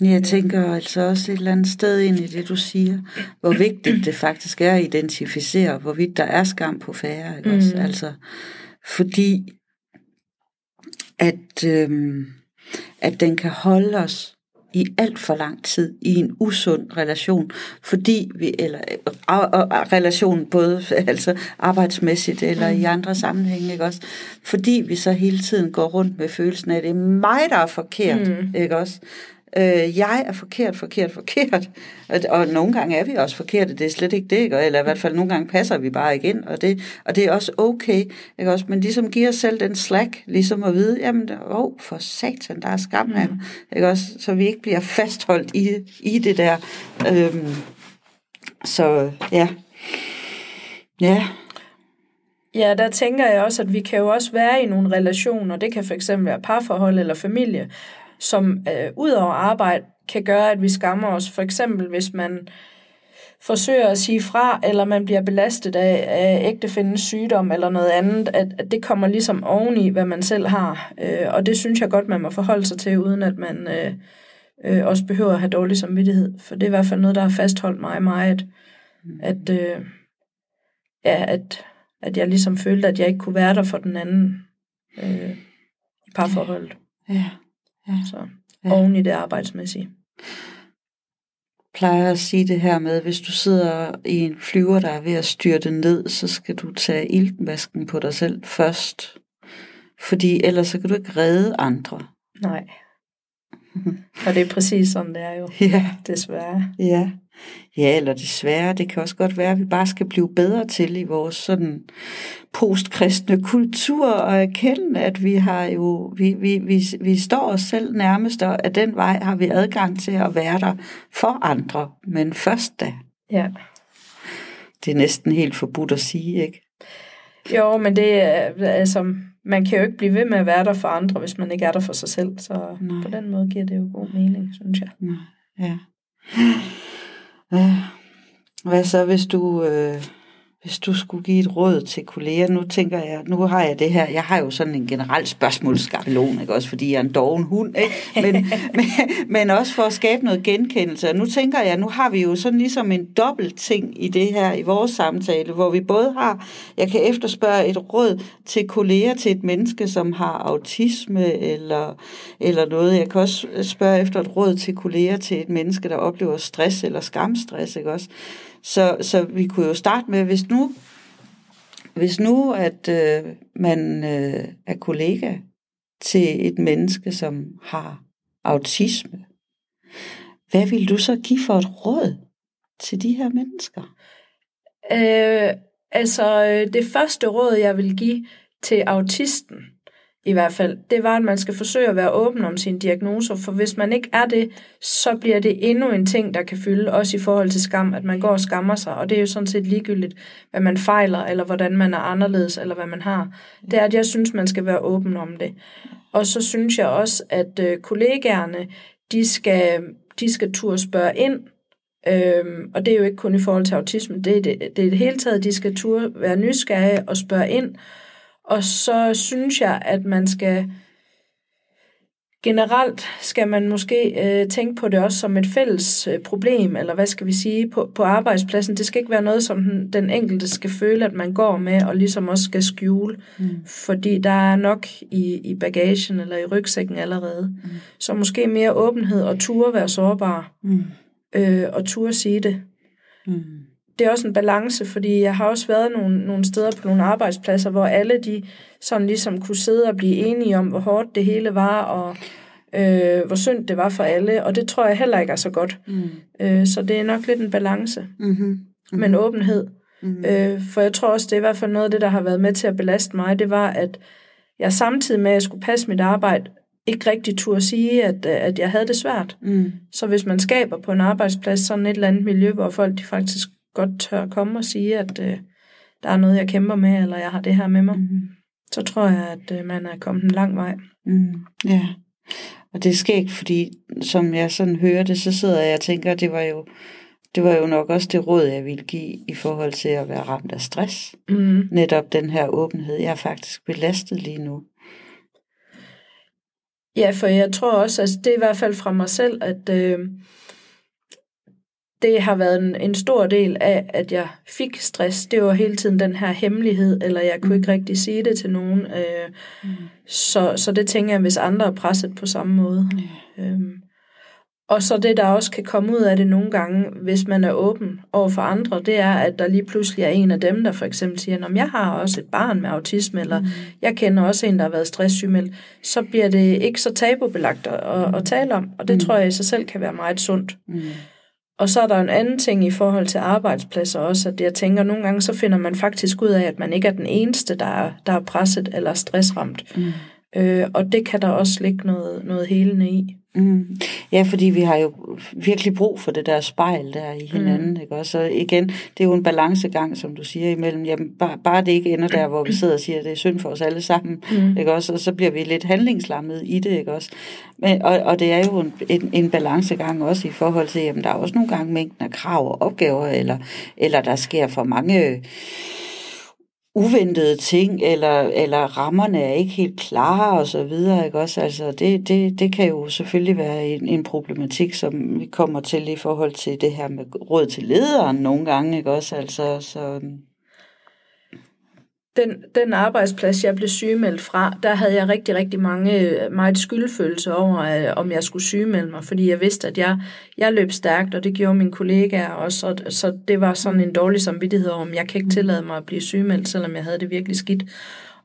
Jeg tænker altså også et eller andet sted ind i det, du siger, hvor vigtigt [CLEARS THROAT] det faktisk er at identificere, hvorvidt der er skam på færre. Ikke også? Mm. Altså, fordi at, øhm, at den kan holde os i alt for lang tid i en usund relation, fordi vi, eller og, og, og relation både [LAUGHS] altså arbejdsmæssigt eller mm. i andre sammenhænge, ikke også? Fordi vi så hele tiden går rundt med følelsen af, at det er mig, der er forkert, mm. ikke også? Øh, jeg er forkert, forkert, forkert. Og, og nogle gange er vi også forkerte, det er slet ikke det, ikke? eller i hvert fald nogle gange passer vi bare ikke ind, og det, og det er også okay, ikke også? men ligesom giver os selv den slack, ligesom at vide, jamen, åh, oh, for satan, der er skam af, mm. ikke også? så vi ikke bliver fastholdt i, i det der. Øhm, så ja, ja, Ja, der tænker jeg også, at vi kan jo også være i nogle relationer, det kan for eksempel være parforhold eller familie, som øh, ud over arbejde kan gøre, at vi skammer os. For eksempel hvis man forsøger at sige fra, eller man bliver belastet af, af ægtefændens sygdom eller noget andet, at, at det kommer ligesom oveni, hvad man selv har. Øh, og det synes jeg godt, man må forholde sig til, uden at man øh, øh, også behøver at have dårlig samvittighed. For det er i hvert fald noget, der har fastholdt mig meget, at, øh, ja, at, at jeg ligesom følte, at jeg ikke kunne være der for den anden øh, i parforholdet. ja. Ja. Så Ja. oven i det arbejdsmæssige. plejer at sige det her med, hvis du sidder i en flyver, der er ved at styrte ned, så skal du tage iltmasken på dig selv først. Fordi ellers så kan du ikke redde andre. Nej. [LAUGHS] Og det er præcis sådan, det er jo, Ja, desværre. ja. Ja, eller desværre, det kan også godt være, at vi bare skal blive bedre til i vores sådan postkristne kultur og erkende, at vi har jo, vi, vi, vi, vi står os selv nærmest, og af den vej har vi adgang til at være der for andre. Men først da, Ja. det er næsten helt forbudt at sige, ikke? Jo, men det er, altså, man kan jo ikke blive ved med at være der for andre, hvis man ikke er der for sig selv. Så Nej. på den måde giver det jo god mening, synes jeg. Nej, ja. Hvad så, hvis du, øh, hvis du skulle give et råd til kolleger, nu tænker jeg, nu har jeg det her, jeg har jo sådan en generel spørgsmålsskabelon, ikke også, fordi jeg er en doven hund, ikke? Men, [LAUGHS] men, men også for at skabe noget genkendelse. Og nu tænker jeg, nu har vi jo sådan ligesom en dobbelt ting i det her, i vores samtale, hvor vi både har, jeg kan efterspørge et råd til kolleger til et menneske, som har autisme eller, eller noget. Jeg kan også spørge efter et råd til kolleger til et menneske, der oplever stress eller skamstress, ikke også? Så, så vi kunne jo starte med, hvis nu, hvis nu at øh, man øh, er kollega til et menneske, som har autisme, hvad vil du så give for et råd til de her mennesker? Øh, altså, øh, det første råd, jeg vil give til autisten, i hvert fald, det var, at man skal forsøge at være åben om sine diagnoser, for hvis man ikke er det, så bliver det endnu en ting, der kan fylde, også i forhold til skam, at man går og skammer sig, og det er jo sådan set ligegyldigt, hvad man fejler, eller hvordan man er anderledes, eller hvad man har. Det er, at jeg synes, man skal være åben om det. Og så synes jeg også, at øh, kollegaerne, de skal, de skal turde spørge ind, Øhm, og det er jo ikke kun i forhold til autisme, det er det, det, er det hele taget, de skal turde være nysgerrige og spørge ind, og så synes jeg, at man skal generelt skal man måske øh, tænke på det også som et fælles øh, problem, eller hvad skal vi sige, på, på arbejdspladsen. Det skal ikke være noget, som den, den enkelte skal føle, at man går med, og ligesom også skal skjule. Mm. Fordi der er nok i, i bagagen eller i rygsækken allerede. Mm. Så måske mere åbenhed og ture være sårbar. Mm. Øh, og ture sige det. Mm det er også en balance, fordi jeg har også været nogle, nogle steder på nogle arbejdspladser, hvor alle de sådan ligesom kunne sidde og blive enige om, hvor hårdt det hele var, og øh, hvor synd det var for alle, og det tror jeg heller ikke er så godt. Mm. Øh, så det er nok lidt en balance, mm-hmm. Mm-hmm. men åbenhed. Mm-hmm. Øh, for jeg tror også, det er i hvert fald noget af det, der har været med til at belaste mig, det var, at jeg samtidig med, at jeg skulle passe mit arbejde, ikke rigtig turde sige, at, at jeg havde det svært. Mm. Så hvis man skaber på en arbejdsplads sådan et eller andet miljø, hvor folk de faktisk godt tør komme og sige, at øh, der er noget, jeg kæmper med, eller jeg har det her med mig, mm. så tror jeg, at øh, man er kommet en lang vej. Mm. Ja, og det sker ikke, fordi som jeg sådan hører det, så sidder jeg og tænker, det var jo det var jo nok også det råd, jeg ville give i forhold til at være ramt af stress. Mm. Netop den her åbenhed. Jeg er faktisk belastet lige nu. Ja, for jeg tror også, at det er i hvert fald fra mig selv, at øh, det har været en, en stor del af, at jeg fik stress. Det var hele tiden den her hemmelighed, eller jeg kunne ikke rigtig sige det til nogen. Øh, mm. så, så det tænker jeg, hvis andre er presset på samme måde. Mm. Øhm, og så det, der også kan komme ud af det nogle gange, hvis man er åben over for andre, det er, at der lige pludselig er en af dem, der for eksempel siger, at jeg har også et barn med autisme, eller mm. jeg kender også en, der har været stresssygemeldt, så bliver det ikke så tabubelagt at, at, at tale om, og det mm. tror jeg i sig selv kan være meget sundt. Mm. Og så er der en anden ting i forhold til arbejdspladser også, at jeg tænker, at nogle gange så finder man faktisk ud af, at man ikke er den eneste, der er, der er presset eller stressramt. Mm. Øh, og det kan der også ligge noget, noget helende i. Mm. Ja, fordi vi har jo virkelig brug for det der spejl der i hinanden, mm. ikke også? Så igen, det er jo en balancegang, som du siger, imellem, jamen, bare, bare det ikke ender der, hvor vi sidder og siger, at det er synd for os alle sammen, mm. ikke også? Og så bliver vi lidt handlingslammet i det, ikke også? Men, og, og det er jo en, en, en balancegang også i forhold til, jamen, der er også nogle gange mængden af krav og opgaver, eller, eller der sker for mange uventede ting, eller, eller rammerne er ikke helt klare og så videre, ikke også? Altså, det, det, det kan jo selvfølgelig være en, en problematik, som vi kommer til i forhold til det her med råd til lederen nogle gange, ikke også? Altså, så, den, den arbejdsplads, jeg blev sygemeldt fra, der havde jeg rigtig, rigtig mange, meget skyldfølelse over, øh, om jeg skulle sygemelde mig, fordi jeg vidste, at jeg, jeg løb stærkt, og det gjorde mine kollegaer også, og, så det var sådan en dårlig samvittighed om, jeg kan ikke tillade mig at blive sygemeldt, selvom jeg havde det virkelig skidt.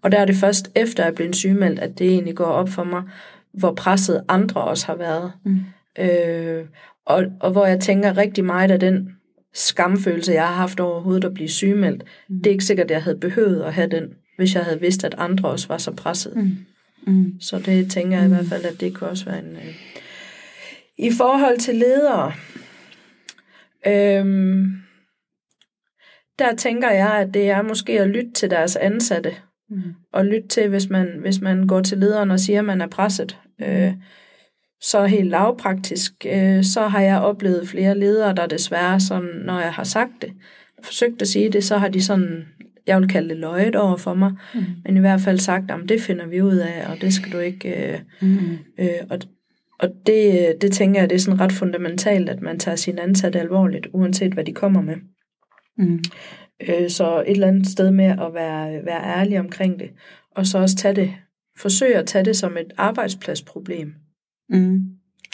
Og der er det først efter, jeg blev sygemeldt, at det egentlig går op for mig, hvor presset andre også har været. Mm. Øh, og, og hvor jeg tænker rigtig meget af den skamfølelse, jeg har haft overhovedet at blive sygemeldt. Mm. Det er ikke sikkert, at jeg havde behøvet at have den, hvis jeg havde vidst, at andre også var så presset. Mm. Mm. Så det tænker jeg i hvert fald, at det kunne også være en... Øh... I forhold til ledere, øhm, der tænker jeg, at det er måske at lytte til deres ansatte. Mm. Og lytte til, hvis man, hvis man går til lederen og siger, at man er presset. Øh, så helt lavpraktisk, øh, så har jeg oplevet flere ledere, der desværre, sådan, når jeg har sagt det, forsøgt at sige det, så har de sådan, jeg vil kalde det løjet over for mig, mm. men i hvert fald sagt, at det finder vi ud af, og det skal du ikke... Øh, mm. øh, og og det, det tænker jeg, det er sådan ret fundamentalt, at man tager sine ansatte alvorligt, uanset hvad de kommer med. Mm. Øh, så et eller andet sted med at være, være ærlig omkring det, og så også tage det, forsøge at tage det som et arbejdspladsproblem. Mm.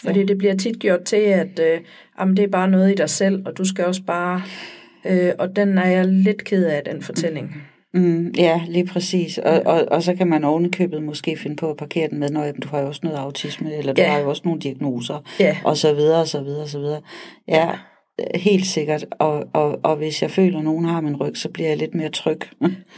Fordi ja. det bliver tit gjort til, at øh, jamen, det er bare noget i dig selv, og du skal også bare... Øh, og den er jeg lidt ked af, den fortælling. Mm, ja, lige præcis. Og, og, og så kan man ovenikøbet måske finde på at parkere den med, når du har jo også noget autisme, eller du ja. har jo også nogle diagnoser, ja. og så videre, og så videre, og så videre. Ja, helt sikkert. Og, og, og hvis jeg føler, at nogen har min ryg, så bliver jeg lidt mere tryg.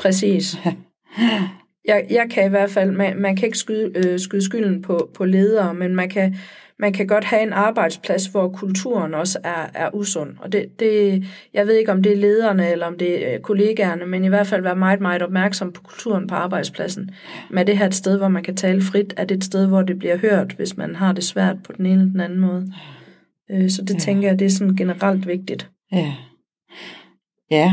Præcis. [LAUGHS] Jeg, jeg kan i hvert fald, man, man kan ikke skyde, øh, skyde skylden på, på ledere, men man kan, man kan godt have en arbejdsplads, hvor kulturen også er, er usund. Og det, det, jeg ved ikke, om det er lederne eller om det er kollegaerne, men i hvert fald være meget, meget opmærksom på kulturen på arbejdspladsen. Men er det her et sted, hvor man kan tale frit? Er det et sted, hvor det bliver hørt, hvis man har det svært på den ene eller den anden måde? Øh, så det ja. tænker jeg, det er sådan generelt vigtigt. Ja. Ja,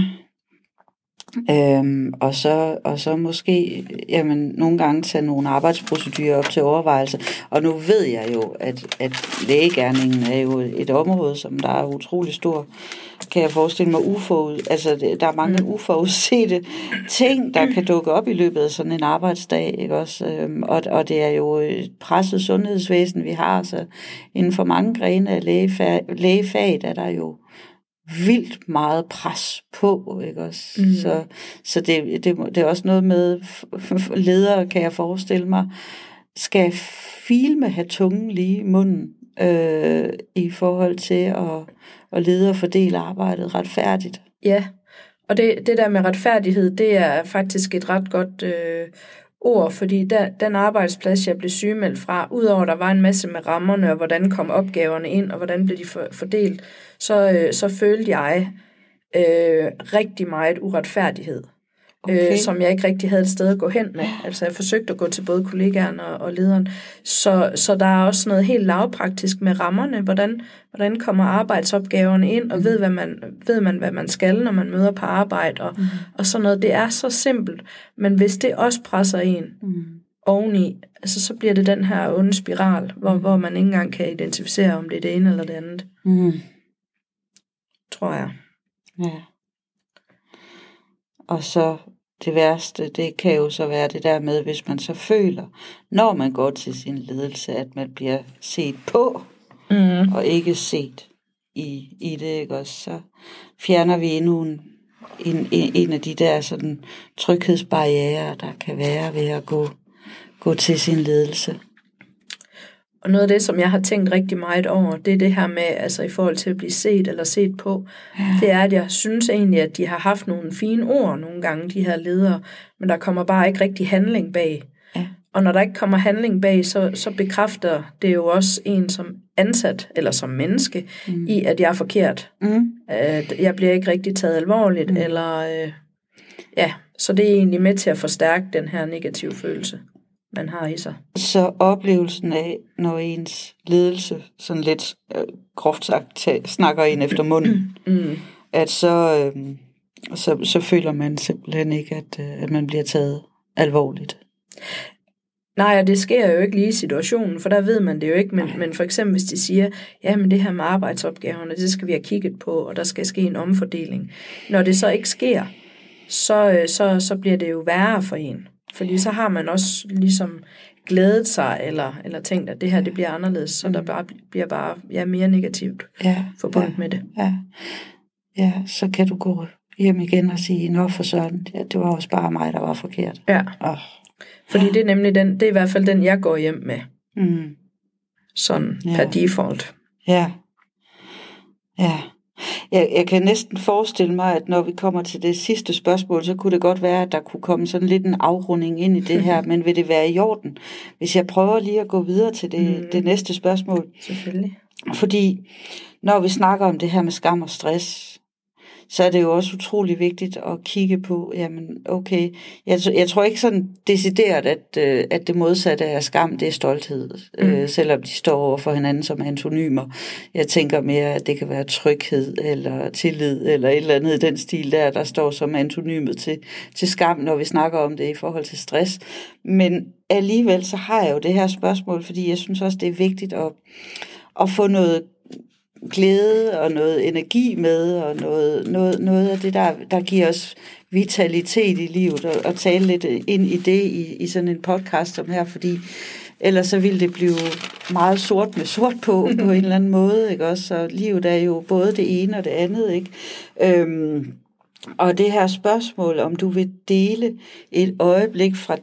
Øhm, og, så, og så måske jamen, nogle gange tage nogle arbejdsprocedurer op til overvejelse. Og nu ved jeg jo, at, at lægegærningen er jo et område, som der er utrolig stor, kan jeg forestille mig, uforud. Altså, der er mange mm. uforudsete ting, der kan dukke op i løbet af sådan en arbejdsdag. Ikke også? Øhm, og, og det er jo et presset sundhedsvæsen, vi har. Så inden for mange grene af lægefag, lægefaget er der jo vildt meget pres på, ikke også? Mm. Så, så det, det, det er også noget med, ledere kan jeg forestille mig, skal filme have tungen lige i munden, øh, i forhold til at, at lede og fordele arbejdet retfærdigt. Ja, og det, det der med retfærdighed, det er faktisk et ret godt øh, ord, fordi der, den arbejdsplads, jeg blev sygemeldt fra, udover der var en masse med rammerne, og hvordan kom opgaverne ind, og hvordan blev de fordelt, så, øh, så følte jeg øh, rigtig meget uretfærdighed. Øh, okay. øh, som jeg ikke rigtig havde et sted at gå hen med. Altså jeg forsøgte at gå til både kollegaerne og, og lederen. Så, så der er også noget helt lavpraktisk med rammerne. Hvordan, hvordan kommer arbejdsopgaverne ind, og mm. ved, hvad man, ved man, hvad man skal, når man møder på arbejde, og, mm. og sådan noget. Det er så simpelt. Men hvis det også presser en mm. oveni, altså, så bliver det den her onde spiral, hvor, mm. hvor man ikke engang kan identificere, om det er det ene eller det andet. Mm. Tror jeg. Ja. Og så det værste, det kan jo så være det der med, hvis man så føler, når man går til sin ledelse, at man bliver set på, mm. og ikke set i, i det, ikke også? Så fjerner vi endnu en, en, en af de der sådan tryghedsbarriere, der kan være ved at gå, gå til sin ledelse. Og noget af det, som jeg har tænkt rigtig meget over, det er det her med, altså i forhold til at blive set eller set på, ja. det er, at jeg synes egentlig, at de har haft nogle fine ord nogle gange, de her ledere, men der kommer bare ikke rigtig handling bag. Ja. Og når der ikke kommer handling bag, så, så bekræfter det jo også en som ansat, eller som menneske, mm. i at jeg er forkert. Mm. At jeg bliver ikke rigtig taget alvorligt, mm. eller... Øh, ja, så det er egentlig med til at forstærke den her negative følelse man har i sig. Så oplevelsen af, når ens ledelse, sådan lidt øh, groft sagt, snakker ind efter munden, [CLEARS THROAT] mm. at så, øh, så, så føler man simpelthen ikke, at, øh, at man bliver taget alvorligt. Nej, og det sker jo ikke lige i situationen, for der ved man det jo ikke, men, men for eksempel hvis de siger, ja, men det her med arbejdsopgaverne, det skal vi have kigget på, og der skal ske en omfordeling. Når det så ikke sker, så, øh, så, så bliver det jo værre for en. Fordi så har man også ligesom glædet sig, eller, eller tænkt, at det her det bliver anderledes, så der bare, bliver bare ja, mere negativt ja, forbundet ja, med det. Ja. ja, så kan du gå hjem igen og sige, nå for sådan, ja, det var også bare mig, der var forkert. Ja, oh. fordi det er nemlig den, det er i hvert fald den, jeg går hjem med. Mm. Sådan ja. per default. Ja, ja. Jeg, jeg kan næsten forestille mig, at når vi kommer til det sidste spørgsmål, så kunne det godt være, at der kunne komme sådan lidt en afrunding ind i det her, [LAUGHS] men vil det være i orden, hvis jeg prøver lige at gå videre til det, mm. det næste spørgsmål? Selvfølgelig. Fordi når vi snakker om det her med skam og stress, så er det jo også utrolig vigtigt at kigge på, jamen okay, jeg, jeg tror ikke sådan decideret, at, øh, at det modsatte af skam, det er stolthed, mm. øh, selvom de står over for hinanden som antonymer. Jeg tænker mere, at det kan være tryghed eller tillid eller et eller andet i den stil der, der står som antonymet til, til skam, når vi snakker om det i forhold til stress. Men alligevel så har jeg jo det her spørgsmål, fordi jeg synes også, det er vigtigt at, at få noget glæde og noget energi med, og noget, noget, noget af det, der, der giver os vitalitet i livet, og, og tale lidt ind i det i, i sådan en podcast som her, fordi ellers så ville det blive meget sort med sort på, [LAUGHS] på en eller anden måde, ikke også? Så livet er jo både det ene og det andet, ikke? Øhm, og det her spørgsmål, om du vil dele et øjeblik fra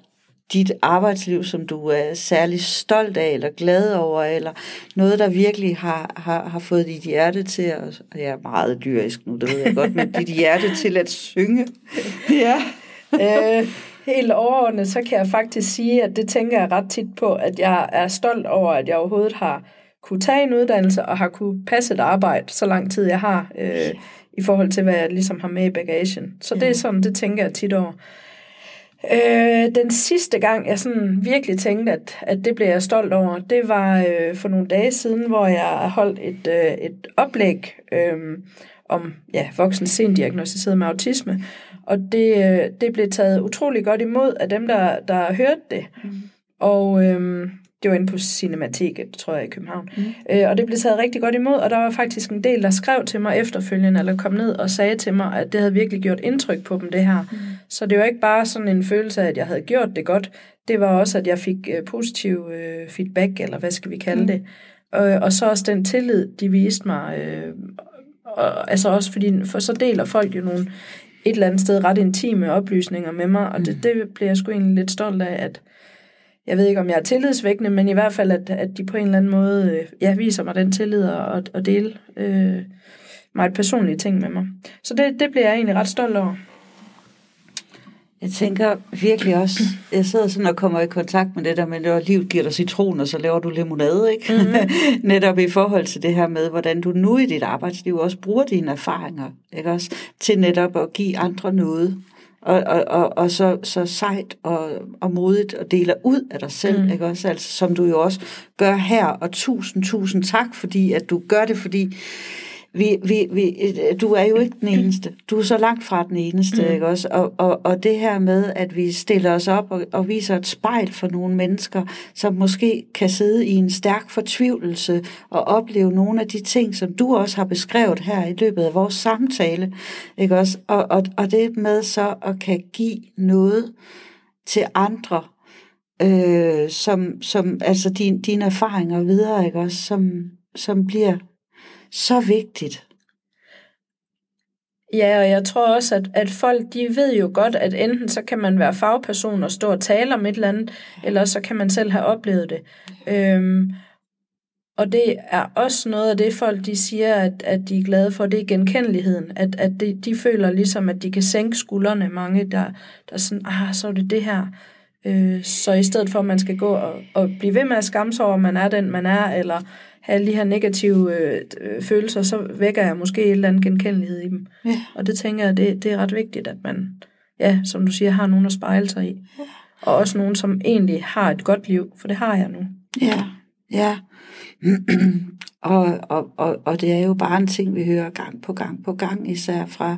dit arbejdsliv, som du er særlig stolt af, eller glad over, eller noget, der virkelig har, har, har fået dit hjerte til at... Jeg er meget dyrisk nu, det ved jeg godt, men dit hjerte [LAUGHS] til at synge. ja. [LAUGHS] øh, [LAUGHS] helt overordnet, så kan jeg faktisk sige, at det tænker jeg ret tit på, at jeg er stolt over, at jeg overhovedet har kunne tage en uddannelse og har kunne passe et arbejde, så lang tid jeg har, øh, i forhold til, hvad jeg ligesom har med i bagagen. Så det er sådan, det tænker jeg tit over. Øh, den sidste gang, jeg sådan virkelig tænkte, at, at det blev jeg stolt over, det var øh, for nogle dage siden, hvor jeg holdt et, øh, et oplæg øh, om ja, voksen sen diagnostiseret med autisme. Og det, øh, det blev taget utrolig godt imod af dem, der, der hørte det. Mm. Og øh, det var inde på Cinemateket, tror jeg, i København. Mm. Øh, og det blev taget rigtig godt imod, og der var faktisk en del, der skrev til mig efterfølgende, eller kom ned og sagde til mig, at det havde virkelig gjort indtryk på dem, det her. Mm. Så det var ikke bare sådan en følelse af, at jeg havde gjort det godt, det var også, at jeg fik øh, positiv øh, feedback, eller hvad skal vi kalde mm. det. Øh, og så også den tillid, de viste mig. Øh, og, altså også fordi, for så deler folk jo nogle et eller andet sted ret intime oplysninger med mig, og det, mm. det bliver jeg sgu egentlig lidt stolt af, at jeg ved ikke, om jeg er tillidsvækkende, men i hvert fald, at, at de på en eller anden måde øh, ja, viser mig den tillid og, og dele øh, mig et personlige ting med mig. Så det, det bliver jeg egentlig ret stolt over. Jeg tænker virkelig også, [CLEARS THROAT] jeg sidder sådan og kommer i kontakt med det der med, at livet giver dig citron, og så laver du limonade, ikke? Mm-hmm. [LAUGHS] Netop i forhold til det her med, hvordan du nu i dit arbejdsliv også bruger dine erfaringer, ikke også? Til netop at give andre noget og, og, og, og så, så sejt og, og modigt og deler ud af dig selv, mm. ikke også? Altså, som du jo også gør her, og tusind, tusind tak, fordi at du gør det, fordi vi, vi, vi, du er jo ikke den eneste. Du er så langt fra den eneste, mm. ikke også? Og, og, og det her med, at vi stiller os op og, og viser et spejl for nogle mennesker, som måske kan sidde i en stærk fortvivlelse og opleve nogle af de ting, som du også har beskrevet her i løbet af vores samtale, ikke også? Og, og, og det med så at kan give noget til andre, øh, som, som altså din, dine erfaringer videre, ikke også? Som, som bliver så vigtigt. Ja, og jeg tror også, at, at folk de ved jo godt, at enten så kan man være fagperson og stå og tale om et eller andet, eller så kan man selv have oplevet det. Øhm, og det er også noget af det, folk de siger, at, at de er glade for, det er genkendeligheden. At, at de, de føler ligesom, at de kan sænke skuldrene. Mange, der, der er sådan, ah, så er det det her. Øh, så i stedet for, at man skal gå og, og blive ved med at skamme sig over, at man er den, man er, eller have alle de her negative øh, følelser, så vækker jeg måske et eller andet genkendelighed i dem. Ja. Og det tænker jeg, det, det er ret vigtigt, at man, ja, som du siger, har nogen at spejle sig i. Ja. Og også nogen, som egentlig har et godt liv, for det har jeg nu. Ja, ja. [CLEARS THROAT] og, og, og, og det er jo bare en ting, vi hører gang på gang på gang, især fra,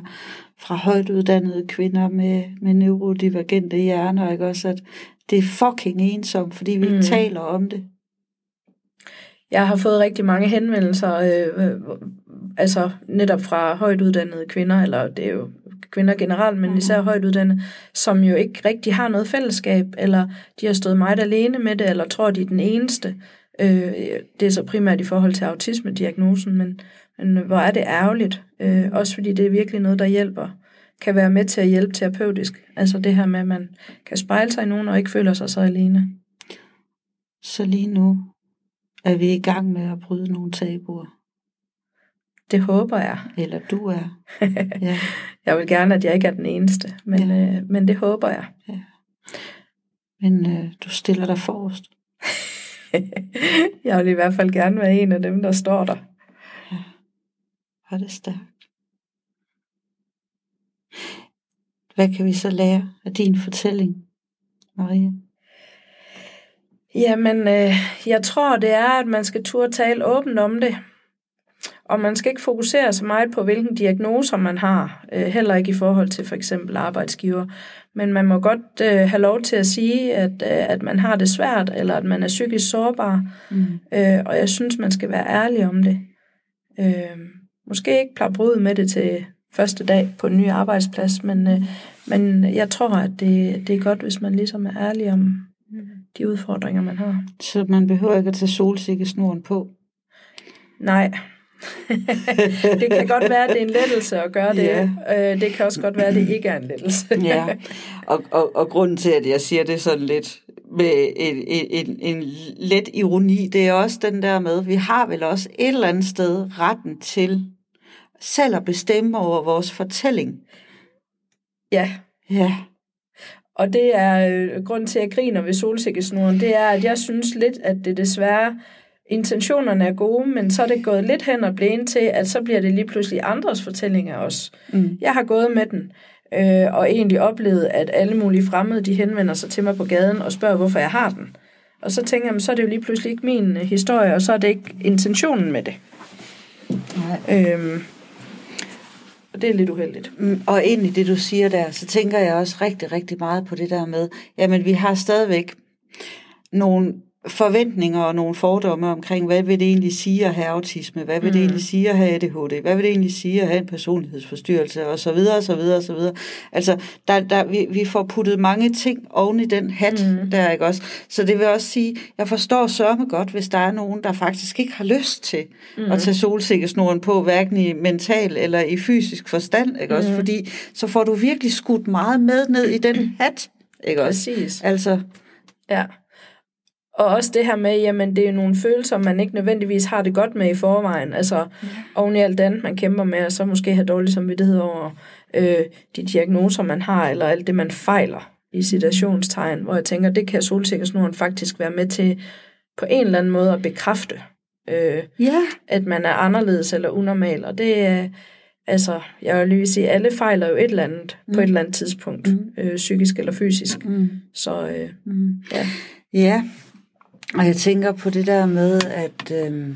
fra højt uddannede kvinder med, med neurodivergente hjerner, ikke også, at det er fucking ensomt, fordi vi mm. ikke taler om det. Jeg har fået rigtig mange henvendelser, øh, øh, altså netop fra højt uddannede kvinder, eller det er jo kvinder generelt, men især højt uddannede, som jo ikke rigtig har noget fællesskab, eller de har stået meget alene med det, eller tror, de er den eneste. Øh, det er så primært i forhold til autisme-diagnosen, men, men hvor er det ærgerligt. Øh, også fordi det er virkelig noget, der hjælper, kan være med til at hjælpe terapeutisk. Altså det her med, at man kan spejle sig i nogen, og ikke føler sig så alene. Så lige nu, er vi i gang med at bryde nogle tabuer? Det håber jeg. Eller du er. [LAUGHS] ja. Jeg vil gerne, at jeg ikke er den eneste, men, ja. øh, men det håber jeg. Ja. Men øh, du stiller dig forrest. [LAUGHS] jeg vil i hvert fald gerne være en af dem, der står der. Ja. Var det stærkt. hvad kan vi så lære af din fortælling, Maria? Jamen, øh, jeg tror, det er, at man skal turde tale åbent om det. Og man skal ikke fokusere så meget på, hvilken diagnoser man har, øh, heller ikke i forhold til for eksempel arbejdsgiver. Men man må godt øh, have lov til at sige, at, øh, at man har det svært, eller at man er psykisk sårbar. Mm. Øh, og jeg synes, man skal være ærlig om det. Øh, måske ikke brud med det til første dag på en ny arbejdsplads, men, øh, men jeg tror, at det, det er godt, hvis man ligesom er ærlig om de udfordringer, man har. Så man behøver ikke at tage solsikkesnoren på? Nej, [LAUGHS] det kan godt være, at det er en lettelse at gøre det. Ja. Øh, det kan også godt være, at det ikke er en lettelse. [LAUGHS] ja, og, og, og grunden til, at jeg siger det sådan lidt med en, en, en, en let ironi, det er også den der med, vi har vel også et eller andet sted retten til selv at bestemme over vores fortælling. Ja. Ja. Og det er øh, grund til, at jeg griner ved solsikkesnoren, det er, at jeg synes lidt, at det desværre intentionerne er gode, men så er det gået lidt hen og blevet til, at så bliver det lige pludselig andres fortællinger også. Mm. Jeg har gået med den, øh, og egentlig oplevet, at alle mulige fremmede, de henvender sig til mig på gaden og spørger, hvorfor jeg har den. Og så tænker jeg, så er det jo lige pludselig ikke min øh, historie, og så er det ikke intentionen med det. Nej. Øhm, og det er lidt uheldigt. Mm, og ind i det, du siger der, så tænker jeg også rigtig, rigtig meget på det der med, jamen vi har stadigvæk nogle forventninger og nogle fordomme omkring, hvad vil det egentlig sige at have autisme, hvad vil mm. det egentlig sige at have ADHD, hvad vil det egentlig sige at have en personlighedsforstyrrelse, og så videre, og så videre, og så videre. Altså, der, der, vi, vi får puttet mange ting oven i den hat, mm. der, ikke også? Så det vil også sige, jeg forstår sørme godt, hvis der er nogen, der faktisk ikke har lyst til mm. at tage solsikkesnoren på, hverken i mental eller i fysisk forstand, ikke også? Mm. Fordi så får du virkelig skudt meget med ned i den hat, ikke også? Præcis. Altså, ja. Og også det her med, jamen det er nogle følelser, man ikke nødvendigvis har det godt med i forvejen. Altså ja. oven i alt andet, man kæmper med, og så måske have dårlig samvittighed over øh, de diagnoser, man har, eller alt det, man fejler i situationstegn, hvor jeg tænker, det kan solsikkesnoren faktisk være med til på en eller anden måde at bekræfte, øh, ja. at man er anderledes eller unormal. Og det er, altså, jeg vil lige sige, alle fejler jo et eller andet mm. på et eller andet tidspunkt, mm. øh, psykisk eller fysisk. Mm. Så øh, mm. ja. Ja, og jeg tænker på det der med, at øh,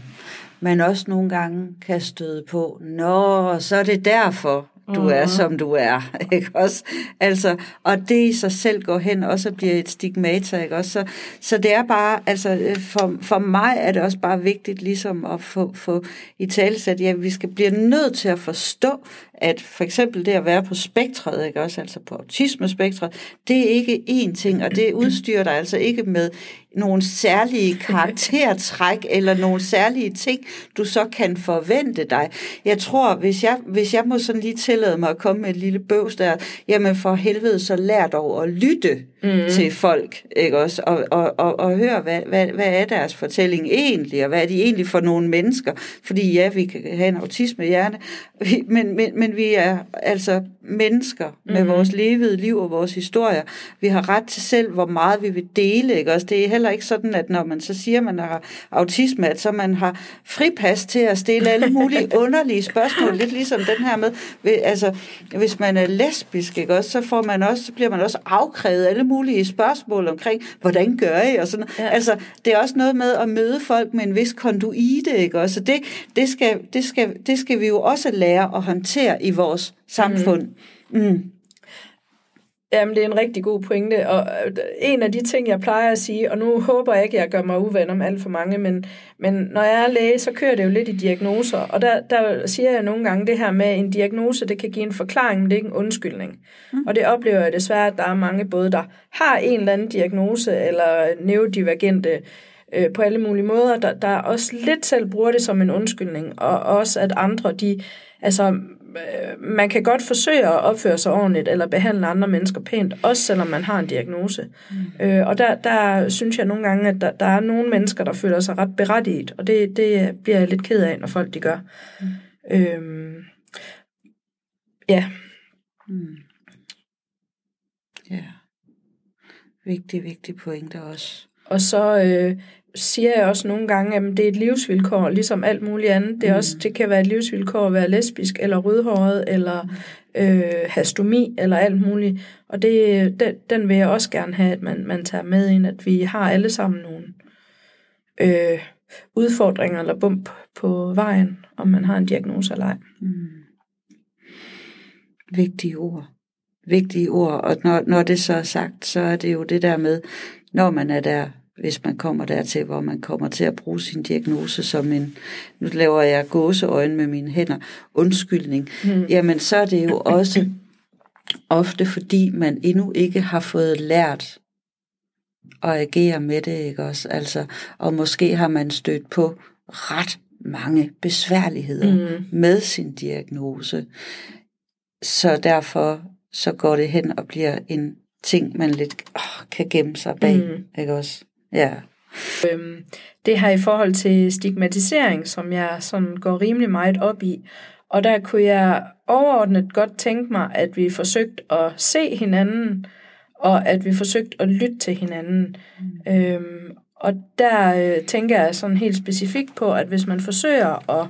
man også nogle gange kan støde på, nå, så er det derfor, du er, mhm. som du er, [LAUGHS] ikke også? Altså, og det i sig selv går hen også bliver et stigmata, ikke også? Så, så det er bare, altså, øh, for, for mig er det også bare vigtigt ligesom at få, få i tale at ja, vi skal blive nødt til at forstå, at for eksempel det at være på spektret, ikke også, altså på autismespektret, det er ikke én ting, og det udstyrer dig altså ikke med nogle særlige karaktertræk [LAUGHS] eller nogle særlige ting, du så kan forvente dig. Jeg tror, hvis jeg, hvis jeg må sådan lige tillade mig at komme med et lille bøvs der, jamen for helvede, så lær dog at lytte mm. til folk, ikke også? Og, og, og, og høre, hvad, hvad, hvad er deres fortælling egentlig, og hvad er de egentlig for nogle mennesker? Fordi ja, vi kan have en autisme hjerne, [LAUGHS] men, men, men vi er altså mennesker med mm. vores levede liv og vores historier. Vi har ret til selv, hvor meget vi vil dele, ikke også? Det er heller ikke sådan, at når man så siger, at man har autisme, at så man har fripas til at stille alle mulige [LAUGHS] underlige spørgsmål, lidt ligesom den her med, altså, hvis man er lesbisk, ikke også, så, får man også, så bliver man også afkrævet alle mulige spørgsmål omkring, hvordan gør I, og sådan ja. Altså, det er også noget med at møde folk med en vis konduite, ikke også? Så det, det, skal, det, skal, det skal vi jo også lære at håndtere i vores samfund. Mm. Mm. Jamen, det er en rigtig god pointe, og øh, en af de ting, jeg plejer at sige, og nu håber jeg ikke, at jeg gør mig uven om alt for mange, men, men når jeg er læge, så kører det jo lidt i diagnoser, og der, der siger jeg nogle gange det her med, at en diagnose, det kan give en forklaring, men det er ikke en undskyldning. Mm. Og det oplever jeg desværre, at der er mange både, der har en eller anden diagnose, eller neurodivergente, øh, på alle mulige måder, der, der også lidt selv bruger det som en undskyldning, og også at andre, de, altså man kan godt forsøge at opføre sig ordentligt eller behandle andre mennesker pænt, også selvom man har en diagnose. Mm. Øh, og der, der synes jeg nogle gange, at der, der er nogle mennesker, der føler sig ret berettiget, og det, det bliver jeg lidt ked af, når folk de gør. Mm. Øhm, ja. Mm. Ja. Vigtig, vigtig pointe også. Og så øh, siger jeg også nogle gange, at det er et livsvilkår, ligesom alt muligt andet. Det, er også, mm. det kan være et livsvilkår at være lesbisk, eller rødhåret, eller øh, hastomi eller alt muligt. Og det, den, den vil jeg også gerne have, at man, man tager med ind, at vi har alle sammen nogle øh, udfordringer eller bump på vejen, om man har en diagnose eller ej. Mm. Vigtige ord. Vigtige ord, og når, når det så er sagt, så er det jo det der med, når man er der, hvis man kommer dertil, hvor man kommer til at bruge sin diagnose som en, nu laver jeg gåseøjne med mine hænder, undskyldning, mm. jamen så er det jo også ofte fordi man endnu ikke har fået lært at agere med det, ikke også? Altså, og måske har man stødt på ret mange besværligheder mm. med sin diagnose. Så derfor så går det hen og bliver en ting, man lidt åh, kan gemme sig bag, mm. ikke også? Ja. Øhm, det her i forhold til stigmatisering, som jeg sådan går rimelig meget op i, og der kunne jeg overordnet godt tænke mig, at vi forsøgte at se hinanden, og at vi forsøgte at lytte til hinanden. Mm. Øhm, og der øh, tænker jeg sådan helt specifikt på, at hvis man forsøger at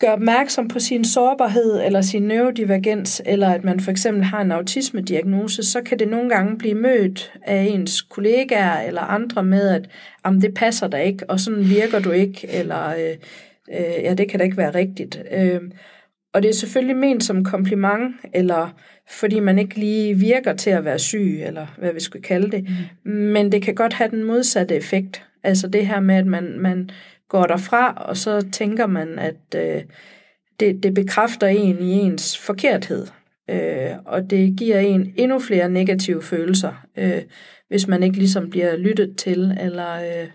gøre opmærksom på sin sårbarhed eller sin neurodivergens, eller at man for eksempel har en autismediagnose, så kan det nogle gange blive mødt af ens kollegaer eller andre med, at Jamen, det passer dig ikke, og sådan virker du ikke, eller øh, øh, ja, det kan da ikke være rigtigt. Øh, og det er selvfølgelig ment som kompliment, eller fordi man ikke lige virker til at være syg, eller hvad vi skulle kalde det. Mm. Men det kan godt have den modsatte effekt. Altså det her med, at man, man går derfra, og så tænker man, at øh, det, det bekræfter en i ens forkerthed. Øh, og det giver en endnu flere negative følelser, øh, hvis man ikke ligesom bliver lyttet til, eller... Øh,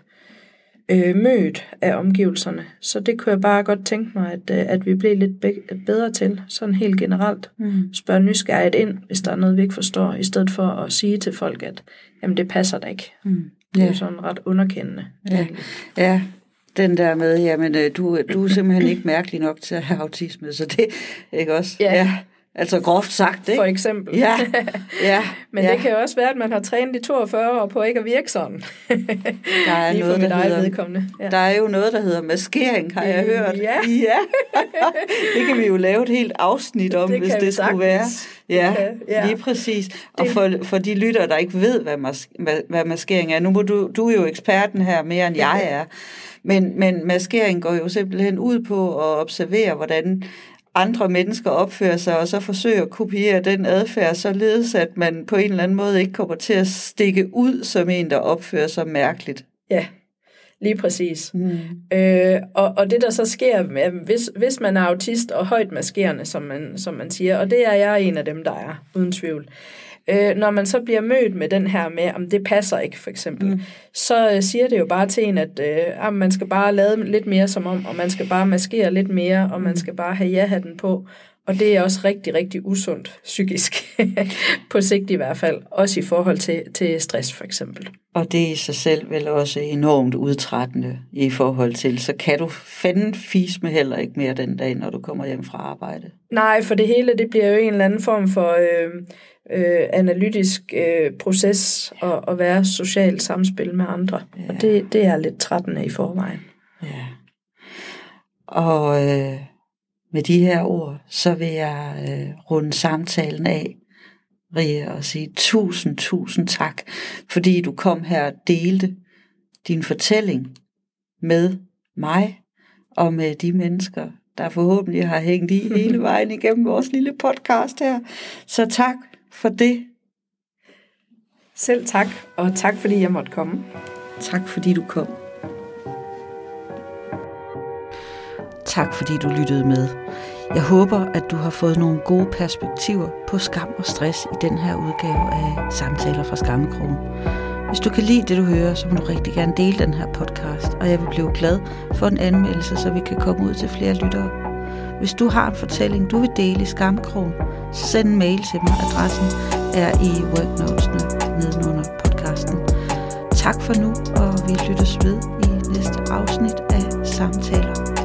øh, mødt af omgivelserne. Så det kunne jeg bare godt tænke mig, at, øh, at vi blev lidt bedre til, sådan helt generelt. Mm. Spørg nysgerrigt ind, hvis der er noget, vi ikke forstår, i stedet for at sige til folk, at jamen, det passer da ikke. Mm. Det er jo sådan ret underkendende. Ja. ja, den der med, jamen øh, du, du er simpelthen ikke mærkelig nok til at have autisme, så det, ikke også? Ja. ja. Altså groft sagt, ikke? For eksempel. Ja. ja. [LAUGHS] Men ja. det kan jo også være, at man har trænet i 42 år på ikke at virke sådan. Der er, [LAUGHS] Lige noget, der, hedder, vedkommende. Ja. der er jo noget, der hedder maskering, har jeg hørt. Ja. [LAUGHS] ja. det kan vi jo lave et helt afsnit om, det hvis det skulle være. Ja, ja, lige præcis. Og for, for de lytter, der ikke ved, hvad, mas, hvad, hvad maskering er. Nu må du, du er jo eksperten her mere, end jeg er. Men, men maskering går jo simpelthen ud på at observere, hvordan andre mennesker opfører sig, og så forsøger at kopiere den adfærd, således at man på en eller anden måde ikke kommer til at stikke ud som en, der opfører sig mærkeligt. Ja, lige præcis. Mm. Øh, og, og det der så sker, hvis, hvis man er autist og højt maskerende, som man, som man siger, og det er jeg en af dem, der er, uden tvivl, øh, Øh, når man så bliver mødt med den her med, om det passer ikke for eksempel, mm. så øh, siger det jo bare til en, at øh, man skal bare lade lidt mere som om, og man skal bare maskere lidt mere, og man mm. skal bare have ja-hatten på. Og det er også rigtig, rigtig usundt psykisk, [LAUGHS] på sigt i hvert fald, også i forhold til, til stress for eksempel. Og det i sig selv vel også enormt udtrættende i forhold til, så kan du fanden fis med heller ikke mere den dag, når du kommer hjem fra arbejde. Nej, for det hele, det bliver jo en eller anden form for... Øh, øh, analytisk øh, proces og at være socialt samspil med andre. Ja. Og det, det er lidt trættende i forvejen. Ja. Og øh, med de her ord, så vil jeg øh, runde samtalen af, Ria, og sige tusind, tusind tak, fordi du kom her og delte din fortælling med mig og med de mennesker, der forhåbentlig har hængt i [LAUGHS] hele vejen igennem vores lille podcast her. Så tak for det. Selv tak, og tak fordi jeg måtte komme. Tak fordi du kom. Tak fordi du lyttede med. Jeg håber, at du har fået nogle gode perspektiver på skam og stress i den her udgave af Samtaler fra Skammekrogen. Hvis du kan lide det, du hører, så må du rigtig gerne dele den her podcast, og jeg vil blive glad for en anmeldelse, så vi kan komme ud til flere lyttere. Hvis du har en fortælling, du vil dele i Skamkrogen, så send en mail til mig. Adressen er i worknotesene nedenunder podcasten. Tak for nu, og vi lyttes ved i næste afsnit af Samtaler